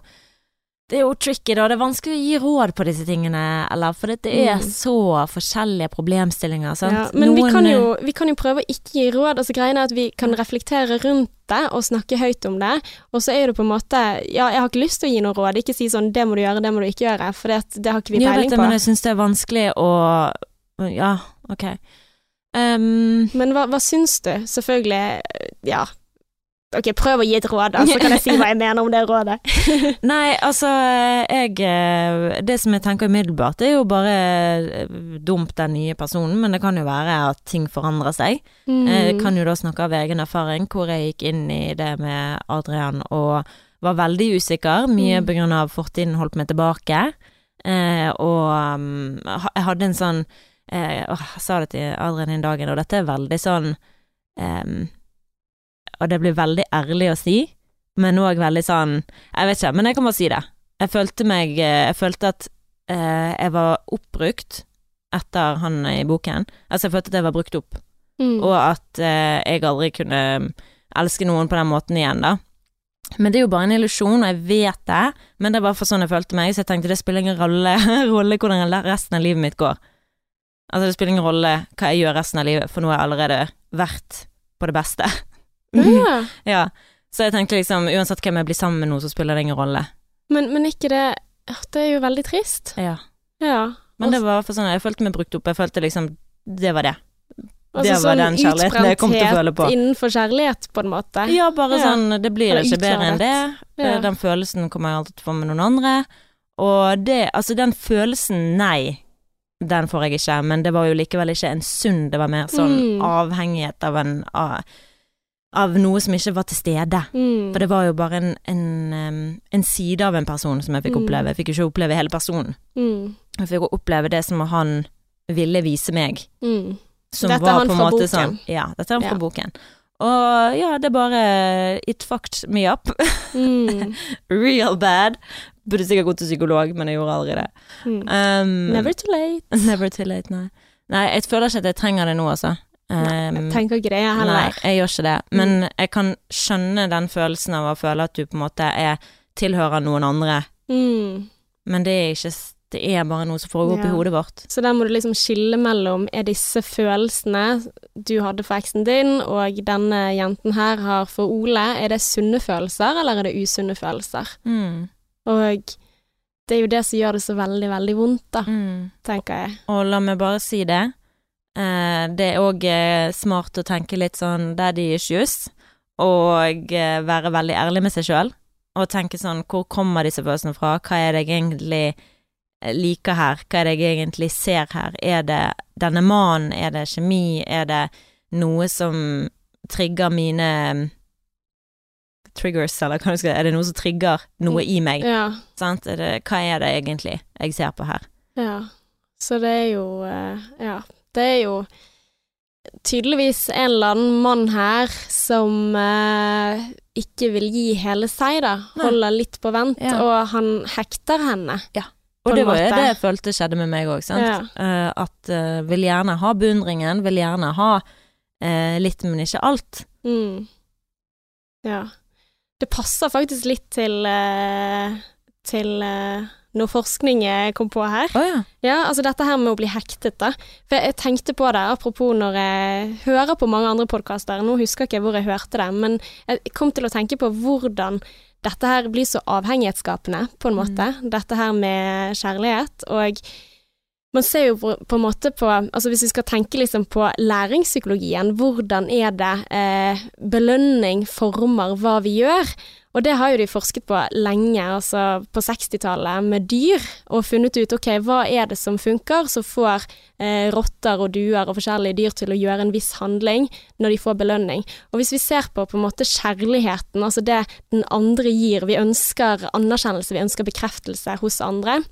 det er jo tricky, da. Det er vanskelig å gi råd på disse tingene, eller for det er mm. så forskjellige problemstillinger, sant. Ja, men Noen, vi, kan jo, vi, kan jo, prøve å ikke gi råd. Altså Greia er at vi kan reflektere rundt det og snakke høyt om det, og så er det på en måte Ja, jeg har ikke lyst til å gi noe råd, ikke si sånn 'det må du gjøre, det må du ikke gjøre', for det, det har ikke vi peiling ja, på. Men jeg syns det er vanskelig å Ja, ok. Um, men hva, hva syns du? Selvfølgelig, ja Ok, prøv å gi et råd, da, så kan jeg si hva jeg mener om det rådet. Nei, altså, jeg eh, Det som jeg tenker umiddelbart, er jo bare dumt dump den nye personen, men det kan jo være at ting forandrer seg. Mm. Jeg kan jo da snakke av egen erfaring, hvor jeg gikk inn i det med Adrian og var veldig usikker, mye mm. på grunn av fortiden holdt meg tilbake, eh, og um, jeg hadde en sånn eh, Jeg sa det til Adrian den dagen, og dette er veldig sånn um, og det blir veldig ærlig å si, men òg veldig sånn Jeg vet ikke, men jeg kan bare si det. Jeg følte meg Jeg følte at eh, jeg var oppbrukt etter han i boken. Altså, jeg følte at jeg var brukt opp, mm. og at eh, jeg aldri kunne elske noen på den måten igjen, da. Men det er jo bare en illusjon, og jeg vet det, men det var for sånn jeg følte meg, så jeg tenkte det spiller ingen rolle, rolle hvordan resten av livet mitt går. Altså, det spiller ingen rolle hva jeg gjør resten av livet, for nå har jeg allerede vært på det beste. Ja. ja. Så jeg tenkte liksom, uansett hvem jeg blir sammen med nå, så spiller det ingen rolle. Men, men ikke det Det er jo veldig trist. Ja. ja. Men det var for sånn, jeg følte meg brukt opp. Jeg følte liksom Det var det. Altså, det var sånn den kjærligheten jeg kom til å føle på. innenfor kjærlighet, på en måte. Ja, bare ja. sånn Det blir ikke bedre enn det. Ja. Den følelsen kommer jeg alltid til å få med noen andre. Og det Altså, den følelsen, nei, den får jeg ikke. Men det var jo likevel ikke en sunn, det var mer sånn mm. avhengighet av en av, av noe som ikke var til stede. Mm. For det var jo bare en, en, en, side av en person som jeg fikk mm. oppleve. Jeg fikk jo ikke oppleve hele personen. Mm. Jeg fikk oppleve det som han ville vise meg. Mm. Som dette var på en måte boken. sånn Ja, dette er han fra boken. Og ja, det bare It fucked me up. Mm. Real bad. Burde sikkert gått til psykolog, men jeg gjorde aldri det. Um, never too late. Never too late, nei. Nei, jeg føler ikke at jeg trenger det nå, altså. Nei, jeg ehm, tenker ikke det, jeg heller. Nei, jeg gjør ikke det. Men mm. jeg kan skjønne den følelsen av å føle at du på en måte er tilhører noen andre. Mm. Men det er ikke Det er bare noe som foregår ja. oppi hodet vårt. Så der må du liksom skille mellom er disse følelsene du hadde for eksen din, og denne jenten her har for Ole, er det sunne følelser, eller er det usunne følelser? Mm. Og det er jo det som gjør det så veldig, veldig vondt, da, mm. tenker jeg. Og la meg bare si det. Eh, det er òg eh, smart å tenke litt sånn daddy issues, og eh, være veldig ærlig med seg sjøl. Og tenke sånn hvor kommer disse følelsene fra, hva er det jeg egentlig liker her, hva er det jeg egentlig ser her, er det denne mannen, er det kjemi, er det noe som trigger mine triggers, eller hva du skal Er det noe som trigger noe i meg? Ja. Sant? Er det, hva er det egentlig jeg ser på her? Ja. Så det er jo Ja. Det er jo tydeligvis en eller annen mann her som eh, ikke vil gi hele seg, da. Holder litt på vent, ja. og han hekter henne. Ja. Og det var jo det jeg følte skjedde med meg òg, sant. Ja. Uh, at uh, vil gjerne ha beundringen, vil gjerne ha uh, litt, men ikke alt. Mm. Ja. Det passer faktisk litt til til noe forskning jeg kom på her. Oh, ja. Ja, altså dette her med å bli hektet, da. For jeg tenkte på det, apropos når jeg hører på mange andre podkaster, nå husker jeg ikke hvor jeg hørte det, men jeg kom til å tenke på hvordan dette her blir så avhengighetsskapende, på en måte. Dette her med kjærlighet. Og man ser jo på, på en måte på Altså hvis vi skal tenke liksom på læringspsykologien, hvordan er det eh, belønning former hva vi gjør? Og det har jo de forsket på lenge, altså på 60-tallet, med dyr, og funnet ut ok, hva er det som funker, som får eh, rotter og duer og forskjellige dyr til å gjøre en viss handling når de får belønning. Og hvis vi ser på på en måte kjærligheten, altså det den andre gir, vi ønsker anerkjennelse, vi ønsker bekreftelse hos andre,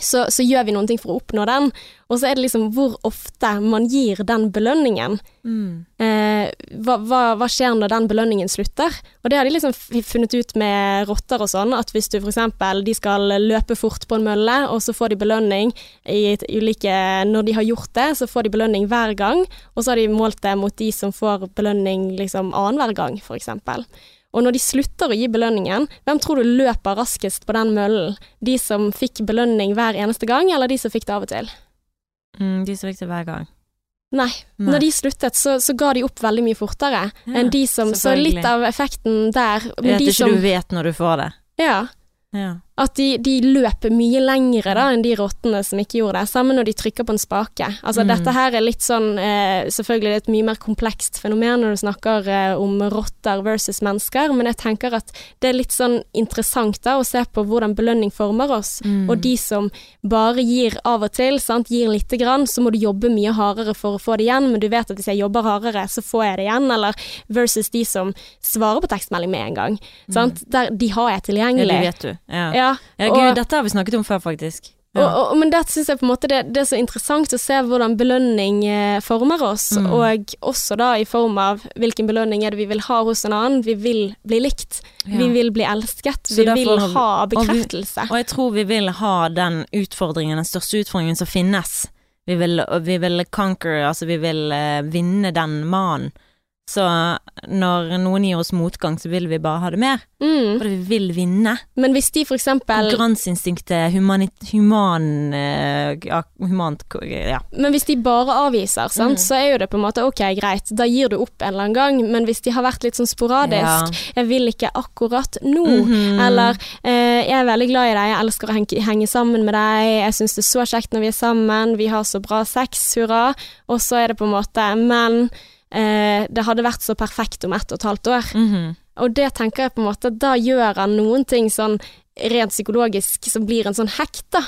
så, så, gjør vi noen ting for å oppnå den. Og så er det liksom hvor ofte man gir den belønningen. Mm. Eh, hva, hva, hva, skjer når den belønningen slutter? Og det har de liksom funnet ut med rotter og sånn, at hvis du eksempel de skal løpe fort på en mølle, og så får de belønning ulike Når de har gjort det, så får de belønning hver gang, og så har de målt det mot de som får belønning liksom annenhver gang, eksempel. Og når de slutter å gi belønningen, hvem tror du løper raskest på den møllen? De som fikk belønning hver eneste gang, eller de som fikk det av og til? Mm, de som fikk det hver gang. Nei. Nei. Når de sluttet, så, så, ga de opp veldig mye fortere ja, enn de som Så litt av effekten der Vet de ikke som, du vet når du får det. Ja. Ja. At de, de, løper mye lengre da enn de rottene som ikke gjorde det. Samme når de trykker på en spake. Altså mm. dette her er litt sånn eh, Selvfølgelig er et mye mer komplekst fenomen når du snakker eh, om rotter versus mennesker, men jeg tenker at det er litt sånn interessant da å se på hvordan belønning former oss. Mm. Og de som bare gir av og til, sant, gir lite grann, så må du jobbe mye hardere for å få det igjen, men du vet at hvis jeg jobber hardere, så får jeg det igjen. Eller versus de som svarer på tekstmelding med en gang. Mm. Der, de har jeg tilgjengelig. Ja, det vet du. Ja. ja ja, gud, og, dette har vi snakket om før, faktisk. Ja. Og, og, men det syns jeg på en måte det, det, er så interessant å se hvordan belønning eh, former oss, mm. og også da i form av hvilken belønning er det vi vil ha hos en annen. Vi vil bli likt, ja. vi vil bli elsket, så vi derfor, vil ha bekreftelse. Og, vi, og, jeg tror vi vil ha den utfordringen, den største utfordringen som finnes. Vi vil, vi vil conquer, altså vi vil uh, vinne den mannen. Så når noen gir oss motgang, så vil vi bare ha det mer. Mm. For vi vil vinne. Men hvis de for eksempel Konkurranseinstinktet, humanit, human, uh, ja, humant ja. Men hvis de bare avviser, sant, mm. så er jo det på en måte ok, greit, da gir du opp en eller annen gang. Men hvis de har vært litt sånn sporadisk, ja. jeg vil ikke akkurat nå, mm -hmm. eller eh, jeg er veldig glad i deg, jeg elsker å henge, henge sammen med deg, jeg syns det er så kjekt når vi er sammen, vi har så bra sex, hurra, og så er det på en måte Men eh, det hadde vært så perfekt om ett og et halvt år. Mm -hmm. Og det tenker jeg på en måte, da gjør han noen ting sånn rent psykologisk som blir en sånn hekt, da.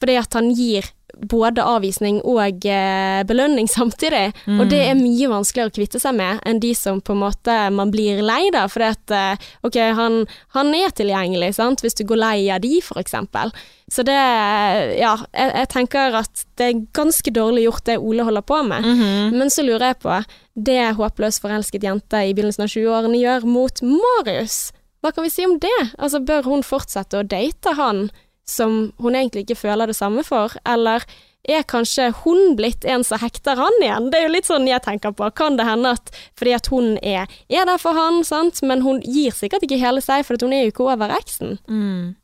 Fordi at han gir både avvisning og eh, belønning samtidig. Mm. Og det er mye vanskeligere å kvitte seg med enn de som på en måte man blir lei av. For at eh, ok, han, han, er tilgjengelig, sant, hvis du går lei av de, for eksempel. Så det, ja, jeg, jeg, tenker at det er ganske dårlig gjort det Ole holder på med. Mm -hmm. Men så lurer jeg på, det håpløst forelsket jente i begynnelsen av 20-årene gjør mot Marius, hva kan vi si om det? Altså, bør hun fortsette å date han? Som hun egentlig ikke føler det samme for, eller er kanskje hun blitt en som hekter han igjen? Det er jo litt sånn jeg tenker på. Kan det hende at fordi at hun er, er der for han, sant, men hun gir sikkert ikke hele seg, for hun er jo ikke over eksen. Mm.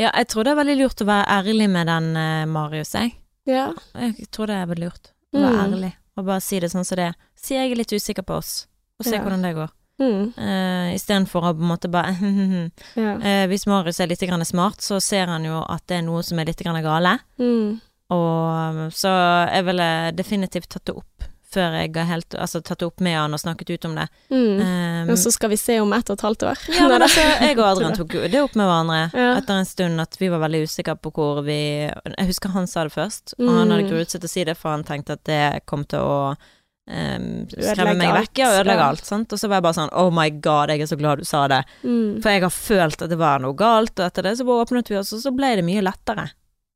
Ja, jeg tror det er veldig lurt å være ærlig med den, uh, Marius, jeg. Ja. Jeg tror det er veldig lurt å være mm. ærlig, og bare si det sånn som det er. Si jeg er litt usikker på oss, og se ja. hvordan det går. Mm. Uh, Istedenfor å på en måte bare ja. uh, Hvis Marius er litt smart, så ser han jo at det er noe som er litt gale. Mm. Og så jeg ville definitivt tatt det opp før jeg har helt Altså tatt det opp med han og snakket ut om det. Mm. Um, og så skal vi se om ett og et halvt år. Ja, men altså, jeg og Adrian tok det opp med hverandre ja. etter en stund at vi var veldig usikre på hvor vi Jeg husker han sa det først, og han hadde ikke gruet seg til å si det, for han tenkte at det kom til å um, skremme meg vekk og ødelegge alt. Sant? Og så var jeg bare sånn Oh my god, jeg er så glad du sa det. Mm. For jeg har følt at det var noe galt, og etter det så bare åpnet vi oss, og så ble det mye lettere.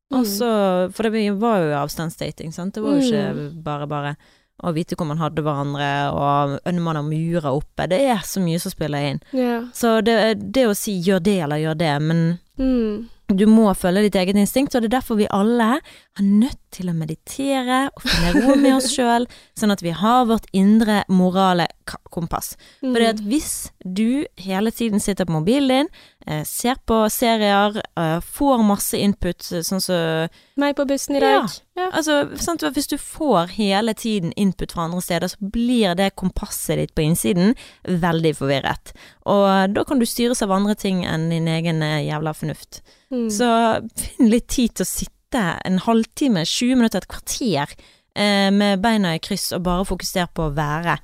Mm. Og så, For det var jo avstandsdating, sant. Det var jo ikke mm. bare bare å vite hvor man hadde hverandre, og man har murer oppe. Det er så mye som spiller inn. Yeah. Så det, det, å si gjør det eller gjør det, men mm. Du må følge ditt eget instinkt, og det er derfor vi alle er nødt til å meditere og finne ro med oss sjøl, sånn at vi har vårt indre morale kompass. Mm. Fordi at hvis du hele tiden sitter på mobilen din, eh, ser på serier, eh, får masse input, sånn som Meg på bussen i dag. Ja. Altså, sant, hvis du får hele tiden input fra andre steder, så blir det kompasset ditt på innsiden veldig forvirret. Og da kan du styres av andre ting enn din egen eh, jævla fornuft. Mm. Så finn litt tid til å sitte en halvtime, 20 minutter, et kvarter eh, med beina i kryss og bare fokusere på å være.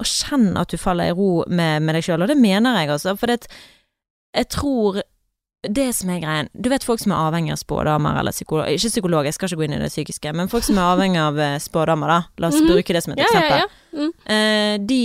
Og kjenn at du faller i ro med, med deg sjøl, og det mener jeg altså. For det, jeg tror det som er greien Du vet folk som er avhengig av spådamer eller psykolog Ikke psykolog, jeg skal ikke gå inn i det psykiske, men folk som er avhengig av eh, spådamer, da. La oss Mhm. bruke det som et ja, eksempel. ja, ja. Mm. Eh, de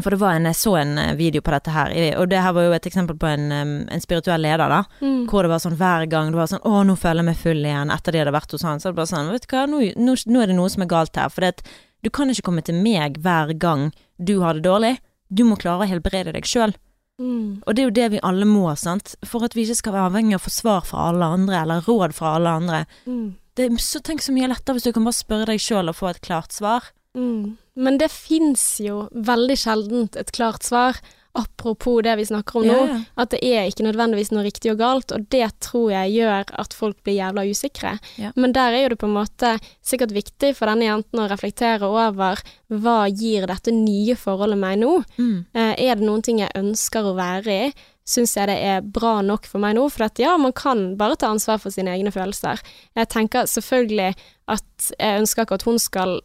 For det var en, jeg så en eh, video på dette her, og det her var jo et eksempel på en, en spirituell leder, da. Mm. Hvor det var sånn hver gang det var sånn 'Å, nå føler jeg meg full igjen', etter de hadde vært hos han. Så det bare sånn 'Vet du hva, nå, nå, nå er det noe som er galt her'. For det, at du kan ikke komme til meg hver gang du har det dårlig. Du må klare å helbrede deg sjøl. Mm. Og det er jo det vi alle må, sant. For at vi ikke skal være avhengig av å få svar fra alle andre, eller råd fra alle andre. Mm. Det er så, tenk så mye lettere hvis du kan bare spørre deg sjøl og få et klart svar. Mm. Men det fins jo veldig sjeldent et klart svar, apropos det vi snakker om nå. Ja, ja. At det er ikke nødvendigvis noe riktig og galt, og det tror jeg gjør at folk blir jævla usikre. Ja. Men der er jo det på en måte sikkert viktig for denne jenten å reflektere over hva gir dette nye forholdet meg nå? Mm. Eh, er det noen ting jeg ønsker å være i? Syns jeg det er bra nok for meg nå? For at ja, man kan bare ta ansvar for sine egne følelser. Jeg tenker selvfølgelig at jeg ønsker ikke at hun skal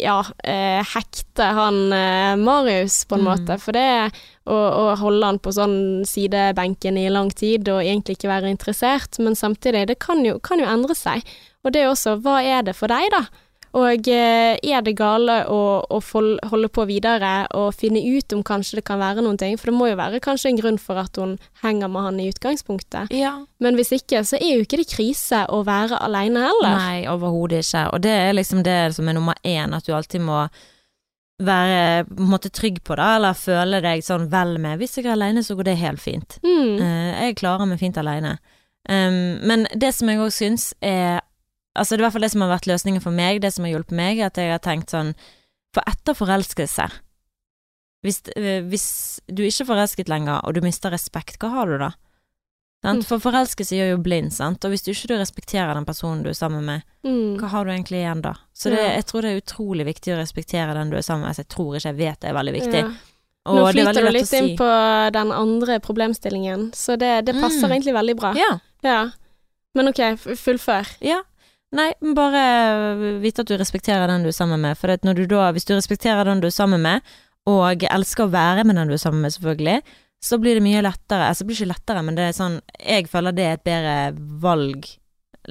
ja, eh, hekte han eh, Marius, på en Mm. måte. For det å, å holde han på sånn sidebenken i lang tid og egentlig ikke være interessert. Men samtidig, det kan jo, kan jo endre seg. Og det er også, hva er det for deg, da? Og eh, er det gale å, å holde på videre og finne ut om kanskje det kan være noen ting? For det må jo være kanskje en grunn for at hun henger med han i utgangspunktet. Ja. Men hvis ikke, så er jo ikke det krise å være aleine heller. Nei, overhodet ikke. Og det er liksom det som er nummer én, at du alltid må være på en måte trygg på det, eller føle deg sånn vel med. Hvis jeg er alene, så går det helt fint. Mm. Eh, jeg klarer meg fint alene. Um, men det som jeg òg syns er Altså, det er i hvert fall det som har vært løsningen for meg, det som har hjulpet meg, at jeg har tenkt sånn For etter forelskelse hvis, eh, hvis du ikke er forelsket lenger, og du mister respekt, hva har du da? Mm. For forelskelse gjør jo blind, sant, og hvis du ikke du respekterer den personen du er sammen med, Mm. hva har du egentlig igjen da? Så det, jeg tror det er utrolig viktig å respektere den du er sammen med. Altså, jeg tror ikke, jeg vet det er veldig viktig. Ja. Og Nå det er flyter du litt litt inn på den andre problemstillingen, så det, det passer Mm. egentlig veldig bra. Ja, Ja. Men ok, fullfør. ja. Nei, men bare vite at du respekterer den du er sammen med. For du da, hvis du respekterer den du er sammen med, og elsker å være med den du er sammen med, selvfølgelig, så blir det mye lettere. Altså, det blir ikke lettere, men det er sånn Jeg føler det er et bedre valg.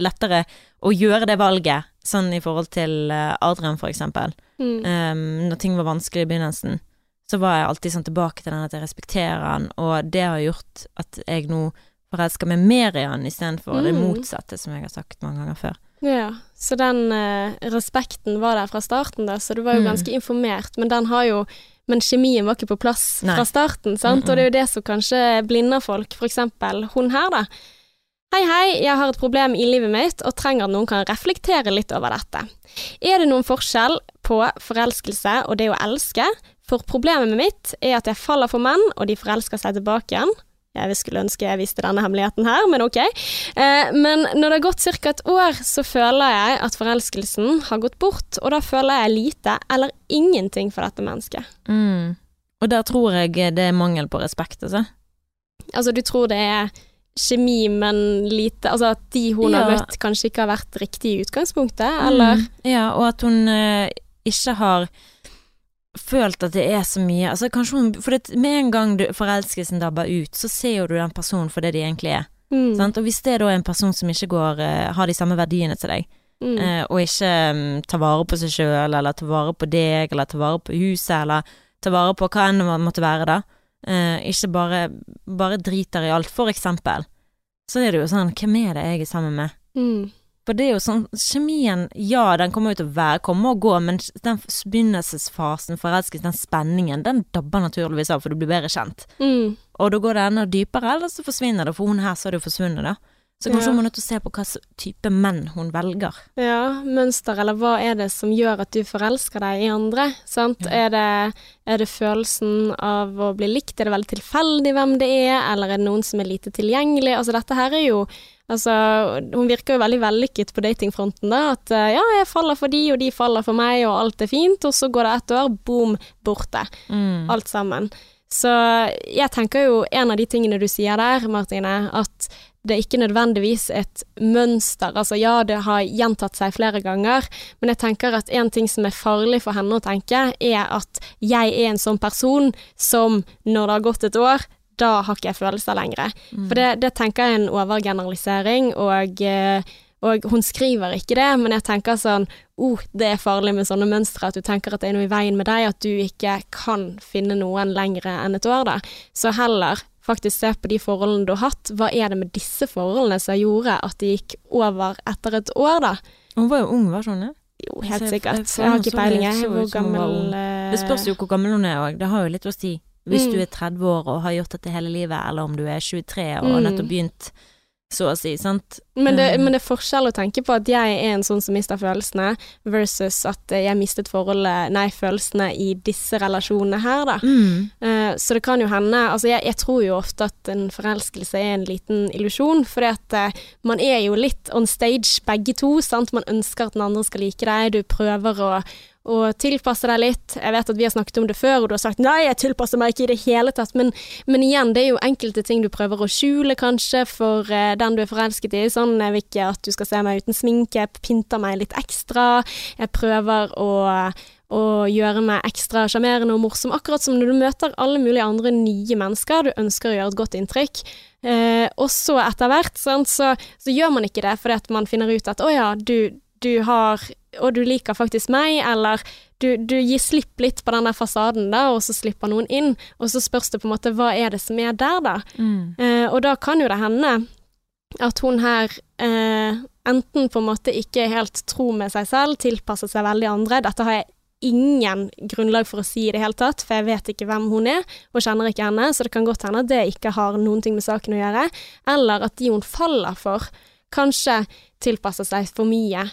Lettere å gjøre det valget, sånn i forhold til eh, Adrian, for eksempel. Mm. Um, når ting var vanskelig i begynnelsen, så var jeg alltid sånn tilbake til den at jeg respekterer han, og det har gjort at jeg nå forelsker meg mer i han istedenfor det Mm. motsatte, som jeg har sagt mange ganger før. Ja, så den eh, respekten var der fra starten, da, så du var jo Mm. ganske informert, men den har jo men kjemien var ikke på plass Nei. fra starten, sant? Mm-mm. og det er jo det som kanskje blinder folk. For eksempel hun her, da. Hei, hei, jeg har et problem i livet mitt og trenger at noen kan reflektere litt over dette. Er det noen forskjell på forelskelse og det å elske? For problemet mitt er at jeg faller for menn, og de forelsker seg tilbake igjen. Jeg skulle ønske jeg visste denne hemmeligheten her, men ok. Eh, men når det har gått ca. et år, så føler jeg at forelskelsen har gått bort, og da føler jeg lite eller ingenting for dette mennesket. Mm. Og der tror jeg det er mangel på respekt, altså. Altså, du tror det er kjemi, men lite Altså at de hun har møtt, kanskje ikke har vært riktig i utgangspunktet, eller Mm. Ja, og at hun eh, ikke har følt at det er så mye Altså hun For det, med en gang du, forelskelsen dabber ut, så ser jo du den personen for det de egentlig er. mm, Sant? Og hvis det da er en person som ikke går eh, har de samme verdiene til deg, mm, eh, og ikke um, tar vare på seg sjøl, eller tar vare på deg, eller tar vare på huset, eller tar vare på hva enn det måtte være, da, uh, ikke bare, bare driter i alt, for eksempel, så er det jo sånn Hvem er det jeg er sammen med? mm, For det er jo sånn Kjemien, ja, den kommer jo til å være, komme og gå, men den begynnelsesfasen, forelskelsen, den spenningen, den dabber naturligvis av, for du blir bedre kjent. mm, Og da går det enda dypere, eller så forsvinner det, for hun her så har det jo forsvunnet, da. Så kanskje Ja. hun må nødt til å se på hva type menn hun velger. Ja, mønster, eller hva er det som gjør at du forelsker deg i andre? Sant? Er, det, er det følelsen av å bli likt, er det veldig tilfeldig hvem det er, eller er det noen som er lite tilgjengelig? Altså dette her er jo Altså, hun virker jo veldig vellykket på datingfronten, da. At eh, ja, jeg faller for de, og de faller for meg, og alt er fint, og så går det ett år, boom, borte. Mm. alt sammen. Så jeg tenker jo en av de tingene du sier der, Martine, at det er ikke nødvendigvis et mønster. Altså ja, det har gjentatt seg flere ganger, men jeg tenker at en ting som er farlig for henne å tenke, er at jeg er en sånn person som når det har gått et år, da har ikke jeg følelser lenger. For det, det tenker jeg er en overgeneralisering, og, eh, og hun skriver ikke det, men jeg tenker sånn oh, det er farlig med sånne mønstre, at du tenker at det er noe i veien med deg, at du ikke kan finne noen lengre enn et år, da. Så heller faktisk se på de forholdene du har hatt. Hva er det med disse forholdene som gjorde at det gikk over etter et år, da? Hun var jo ung, var hun det? Jo, helt sikkert. jeg har ikke peiling, jeg. Hvor gammel eh, Det spørs jo hvor gammel hun er òg, det har jo litt å si. Hvis Mm. du er 30 år og har gjort dette hele livet, eller om du er 23 og Mm. nettopp begynt, så å si, sant. Men det, Mm. men det er forskjell å tenke på at jeg er en sånn som mister følelsene, versus at jeg mistet forholdet, nei, følelsene i disse relasjonene her, da. Mm. Eh, så det kan jo hende Altså, jeg, jeg tror jo ofte at en forelskelse er en liten illusjon, fordi at eh, man er jo litt on stage begge to, sant. Man ønsker at den andre skal like deg, du prøver å å tilpasse deg litt. Jeg vet at vi har snakket om det før, og du har sagt 'nei, jeg tilpasser meg ikke i det hele tatt', men, men igjen, det er jo enkelte ting du prøver å skjule, kanskje, for uh, den du er forelsket i. Sånn, jeg vil ikke at du skal se meg uten sminke, jeg pynter meg litt ekstra, jeg prøver å og gjøre meg ekstra sjarmerende og morsom, akkurat som når du møter alle mulige andre nye mennesker, du ønsker å gjøre et godt inntrykk. Eh, og så etter hvert, sant, så, så gjør man ikke det fordi at man finner ut at å ja, du, du har Og du liker faktisk meg, eller du, du gir slipp litt på den der fasaden, da, og så slipper noen inn, og så spørs det på en måte hva er det som er der, da. Mm. Eh, og da kan jo det hende at hun her eh, enten på en måte ikke er helt tro med seg selv, tilpasser seg veldig andre. Dette har jeg ingen grunnlag for å si i det hele tatt, for jeg vet ikke hvem hun er, og kjenner ikke henne, så det kan godt hende at det ikke har noen ting med saken å gjøre. Eller at de hun faller for, kanskje tilpasser seg for mye.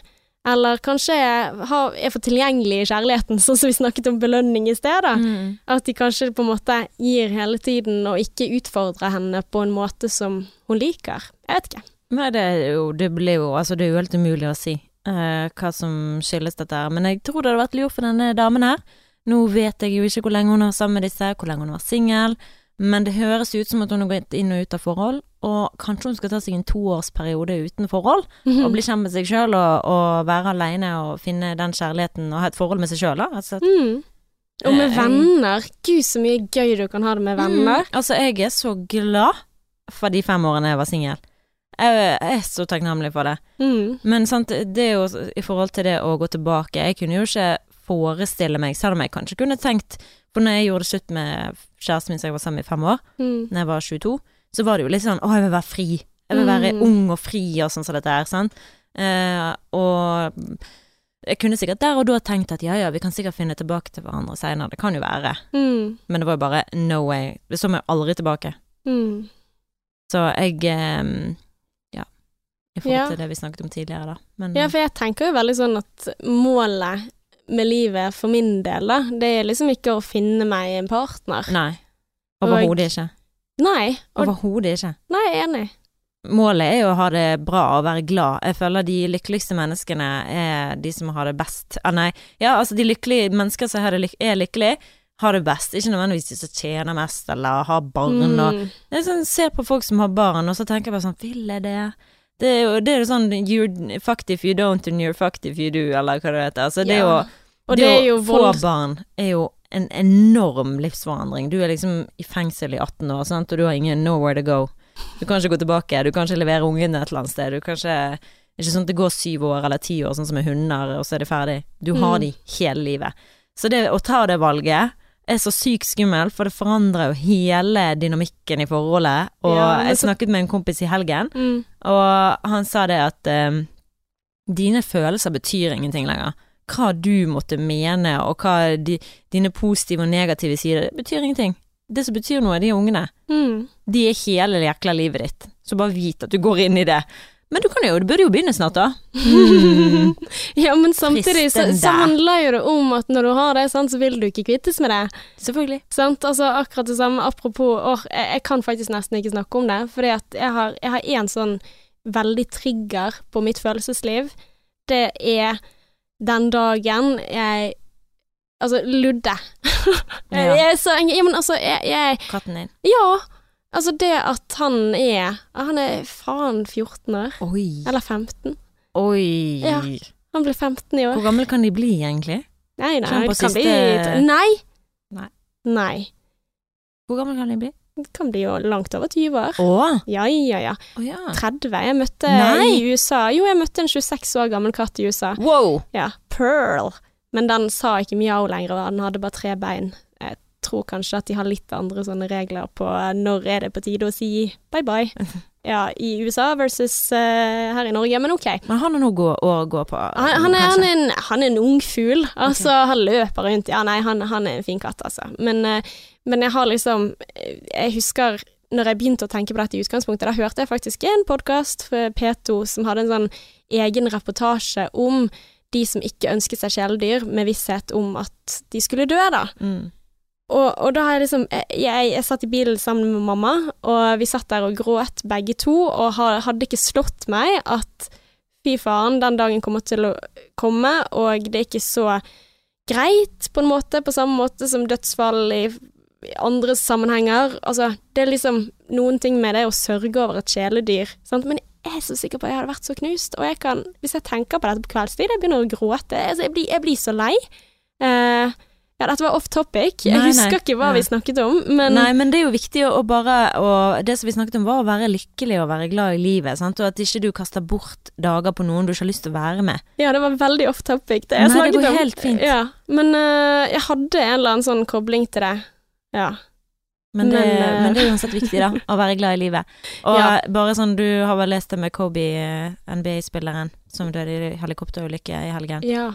Eller kanskje er, har, er for tilgjengelig i kjærligheten, sånn som vi snakket om belønning i sted. Mm. At de kanskje på en måte gir hele tiden, og ikke utfordrer henne på en måte som hun liker. Jeg vet ikke. Nei, det er jo Det blir jo Altså, det er jo helt umulig å si uh, hva som skyldes dette her. Men jeg tror det hadde vært lurt for denne damen her. Nå vet jeg jo ikke hvor lenge hun har sammen med disse, hvor lenge hun har vært singel. Men det høres ut som at hun har gått inn og ut av forhold, og kanskje hun skal ta seg en toårsperiode uten forhold, og bli kjent med seg sjøl og, og være aleine og finne den kjærligheten og ha et forhold med seg sjøl, da. Altså, Mm. Og med Eh, venner. Gud, så mye gøy du kan ha det med venner. Mm, altså, jeg er så glad for de fem årene jeg var singel. Jeg er så takknemlig for det. Mm. Men sant, det er jo i forhold til det å gå tilbake Jeg kunne jo ikke forestille meg, selv om jeg kanskje kunne tenkt For når jeg gjorde det slutt med kjæresten min som jeg var sammen med i fem år, Mm. Når jeg var 22, så var det jo litt sånn Å, jeg vil være fri. Jeg vil være Mm. ung og fri og sånn som dette her, sant. Eh, og jeg kunne sikkert der og da tenkt at ja ja, vi kan sikkert finne tilbake til hverandre seinere. Det kan jo være. Mm. Men det var jo bare no way. Det så meg aldri tilbake. Mm. Så jeg eh, Ja. I forhold Ja. til det vi snakket om tidligere, da. Men Ja, for jeg tenker jo veldig sånn at målet med livet for min del, da, det er liksom ikke å finne meg en partner. Nei. Overhodet ikke. Nei. Og, Overhodet ikke. nei, jeg er enig. Målet er jo å ha det bra og være glad. Jeg føler de lykkeligste menneskene er de som har det best. Ah, nei, ja, altså de lykkelige mennesker som er lykkelige, har det best. Ikke nødvendigvis de som tjener mest eller har barn og Mm. Jeg sånn, ser på folk som har barn, og så tenker jeg bare sånn Vil jeg det? Det er jo det er jo sånn You're fucked if you don't, and you're fucked if you do, eller hva det heter. Altså, det er jo det, det er jo å få barn er jo en enorm livsforandring. Du er liksom i fengsel i 18 år, sant, og du har ingen nowhere to go. Du kan ikke gå tilbake, du kan ikke levere ungene et eller annet sted. Du kan ikke Ikke sånn at det går syv år eller ti år, sånn som med hunder, og så er det ferdig. Du har Mm. de hele livet. Så det å ta det valget er så sykt skummelt, for det forandrer jo hele dynamikken i forholdet. Og Ja, jeg snakket med en kompis i helgen, Mm. og han sa det at um, dine følelser betyr ingenting lenger. Hva du måtte mene, og hva de, dine positive og negative sider, det betyr ingenting. Det som betyr noe, er de ungene. Mm. De er hele jækla livet ditt. Så bare vit at du går inn i det. Men du kan jo, du burde jo begynne snart, da. Mm. Ja, men samtidig så, så handler jo det om at når du har det, sant, så vil du ikke kvittes med det. Selvfølgelig. Sant? Altså akkurat det samme, apropos åh, jeg, jeg kan faktisk nesten ikke snakke om det, fordi at jeg har, jeg har en sånn veldig trigger på mitt følelsesliv. Det er den dagen jeg Altså, Ludde. Ja. Jeg så Ja, men altså, jeg, jeg Katten din. Ja. Altså, det at han er Han er faen 14 år. Oi. Eller 15. Oi. Ja. Han blir 15 i år. Hvor gammel kan de bli, egentlig? Nei, nei, det kan siste- bli Nei. Nei. Nei. Hvor gammel kan de bli? Kan bli jo langt over 20 år. Å Ja, ja, ja. Å ja. 30. Jeg møtte Nei. i USA Jo, jeg møtte en 26 år gammel katt i USA. Wow. Ja, Pearl. Men den sa ikke mjau lenger, og den hadde bare tre bein. Jeg tror kanskje at de har litt andre sånne regler på når er det på tide å si bye bye. Ja, i USA versus uh, her i Norge, men ok. Men han er noe å gå på. Han, han, er, han, er en, han er en ung fugl. Altså, han løper rundt. Ja, nei, han, han er en fin katt, altså. Men, uh, men jeg har liksom Jeg husker når jeg begynte å tenke på dette i utgangspunktet, da hørte jeg faktisk en podkast fra P2 som hadde en sånn egen reportasje om de som ikke ønsket seg kjæledyr, med visshet om at de skulle dø, da. Mm. Og, og da har jeg liksom jeg, jeg, jeg satt i bilen sammen med mamma, og vi satt der og gråt begge to, og hadde ikke slått meg at fy faen, den dagen kommer til å komme, og det er ikke så greit, på en måte, på samme måte som dødsfall i, i andre sammenhenger. Altså, det er liksom noen ting med det å sørge over et kjæledyr, sant? men jeg er så sikker på at jeg hadde vært så knust, og jeg kan, hvis jeg tenker på dette på kveldstid, jeg begynner å gråte, altså, jeg, blir, jeg blir så lei. Eh, ja, dette var off topic. Jeg Nei, nei. husker ikke hva nei. vi snakket om, men Nei, men det er jo viktig å, bare å, Det som vi snakket om, var å være lykkelig og være glad i livet. Sant? Og at ikke du kaster bort dager på noen du ikke har lyst til å være med. ja, det var veldig off topic, det jeg Nei, det snakket går om. helt fint. Ja, men uh, jeg hadde en eller annen sånn kobling til det. Ja. Men det, Men, uh... men det er uansett viktig, da. Å være glad i livet. Og Ja. bare sånn, du har vel lest det med Kobe, eh, NBA-spilleren, som døde i helikopterulykke i helgen. Ja,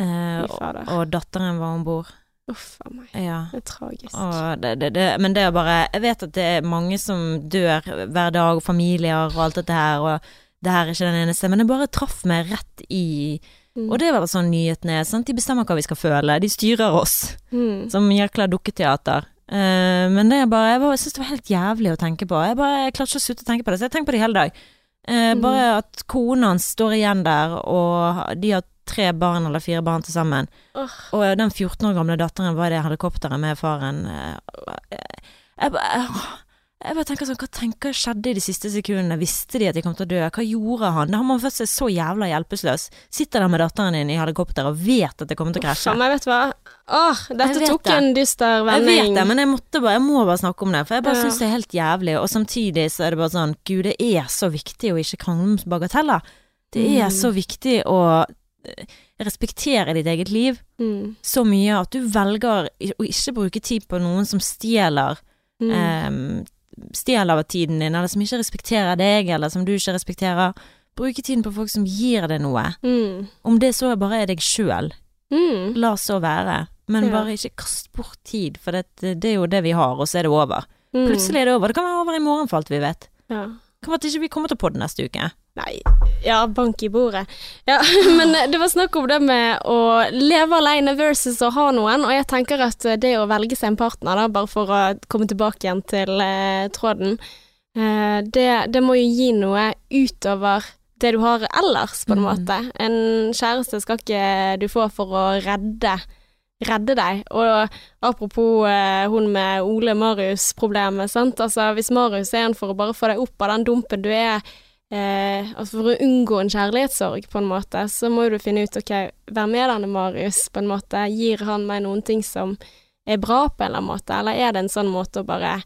Eh, og, og datteren var om bord. Uff a meg. Ja. Det er tragisk. Det, det, det, men det er bare Jeg vet at det er mange som dør hver dag, og familier og alt dette her, og det her er ikke den eneste, men det bare traff meg rett i Mm. Og det var sånn nyhetene er. De bestemmer hva vi skal føle. De styrer oss Mm. som jækla dukketeater. Uh, men det er bare Jeg bare syns det var helt jævlig å tenke på. Jeg bare jeg klarer ikke å slutte å tenke på det, så jeg tenker på det hele dag. Uh, Mm. Bare at kona hans står igjen der, og de har tre barn eller fire barn til sammen. Oh. Og den 14 år gamle datteren var i det helikopteret med faren. Eh, Jeg bare, jeg bare tenker sånn, hva tenker skjedde i de siste sekundene? Visste de at de kom til å dø? Hva gjorde han? Da har man følt seg så jævla hjelpeløs. Sitter der med datteren din i helikopter og vet at det kommer til å krasje. Faen jeg vet hva. Åh, dette Jeg tok det. en dyster Jeg vending. vet det, men jeg, bare, jeg må bare snakke om det, for jeg bare Ja. syns det er helt jævlig. Og samtidig så er det bare sånn, gud, det er så viktig å ikke krangle om bagateller. Det er Mm. så viktig å respektere ditt eget liv Mm. så mye at du velger å ikke bruke tid på noen som stjeler Mm. eh, Stjeler av tiden din, eller som ikke respekterer deg, eller som du ikke respekterer. Bruke tiden på folk som gir deg noe. Mm. Om det så bare er deg sjøl, Mm. la så være. Men Ja. bare ikke kast bort tid, for det, det er jo det vi har, og så er det over. Mm. Plutselig er det over. Det kan være over i morgen for alt vi vet. Ja. Det kan være at ikke vi kommer til podden neste uke. Nei, ja, bank i bordet. Ja, men det var snakk om det med å leve alene versus å ha noen, og jeg tenker at det å velge seg en partner, da, bare for å komme tilbake igjen til eh, tråden, eh, det, det må jo gi noe utover det du har ellers, på en Mm. måte. En kjæreste skal ikke du få for å redde redde deg. Og apropos eh, hun med Ole Marius-problemet, sant. Altså, hvis Marius er en for å bare få deg opp av den dumpen du er, eh, altså for å unngå en kjærlighetssorg, på en måte, så må du finne ut, ok, hvem er denne Marius, på en måte. Gir han meg noen ting som er bra på en eller annen måte, eller er det en sånn måte å bare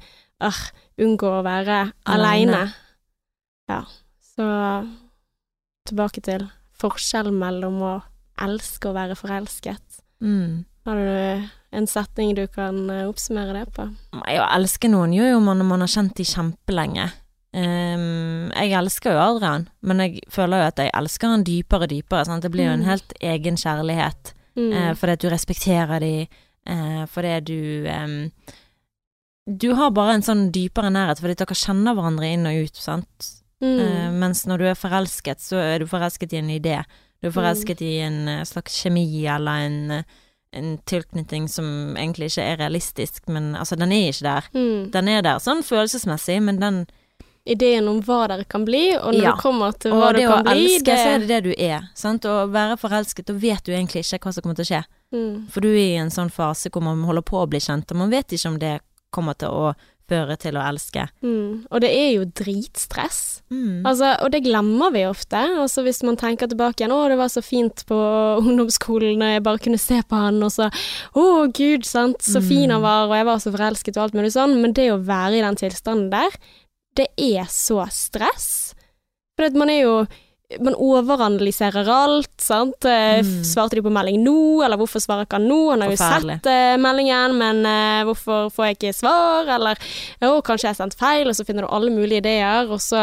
uh, unngå å være aleine? Ja. Så tilbake til forskjellen mellom å elske og være forelsket. Mm. Har du en setning du kan eh, oppsummere det på? Å elske noen gjør jo man når man har kjent de kjempelenge. Ehm, jeg elsker jo Adrian, men jeg føler jo at jeg elsker han dypere og dypere. Sant? Det blir jo en Mm. helt egen kjærlighet, Mm. uh, fordi at du respekterer de, uh, fordi du um, du har bare en sånn dypere nærhet, fordi dere kjenner hverandre inn og ut, sant. Mm. Uh, mens når du er forelsket, så er du forelsket i en idé. Du er forelsket i en eh, slags kjemi eller en, eh, en tilknytning som egentlig ikke er realistisk, men altså, den er ikke der. Mm. Den er der sånn følelsesmessig, men den Ideen om hva dere kan bli, og når Ja. det kommer til hva det du kan bli, elske, så er det det du er. Sant? Å være forelsket, da vet du egentlig ikke hva som kommer til å skje. mm. For du er i en sånn fase hvor man holder på å bli kjent, og man vet ikke om det kommer til å føre til å elske. Mm. Og det er jo dritstress. Mm. Altså, og det glemmer vi ofte. Altså Hvis man tenker tilbake igjen 'Å, det var så fint på ungdomsskolen, og jeg bare kunne se på han', og så 'Å, gud, sant, så fin han var, og jeg var så forelsket', og alt mulig sånn. Men det å være i den tilstanden der, det er så stress. For man er jo man overanalyserer alt, sant. Eh, Mm. Svarte de på melding nå, eller hvorfor svarer ikke han nå? Han har jo sett uh, meldingen, men uh, hvorfor får jeg ikke svar? Eller å, kanskje jeg har sendt feil, og så finner du alle mulige ideer, og så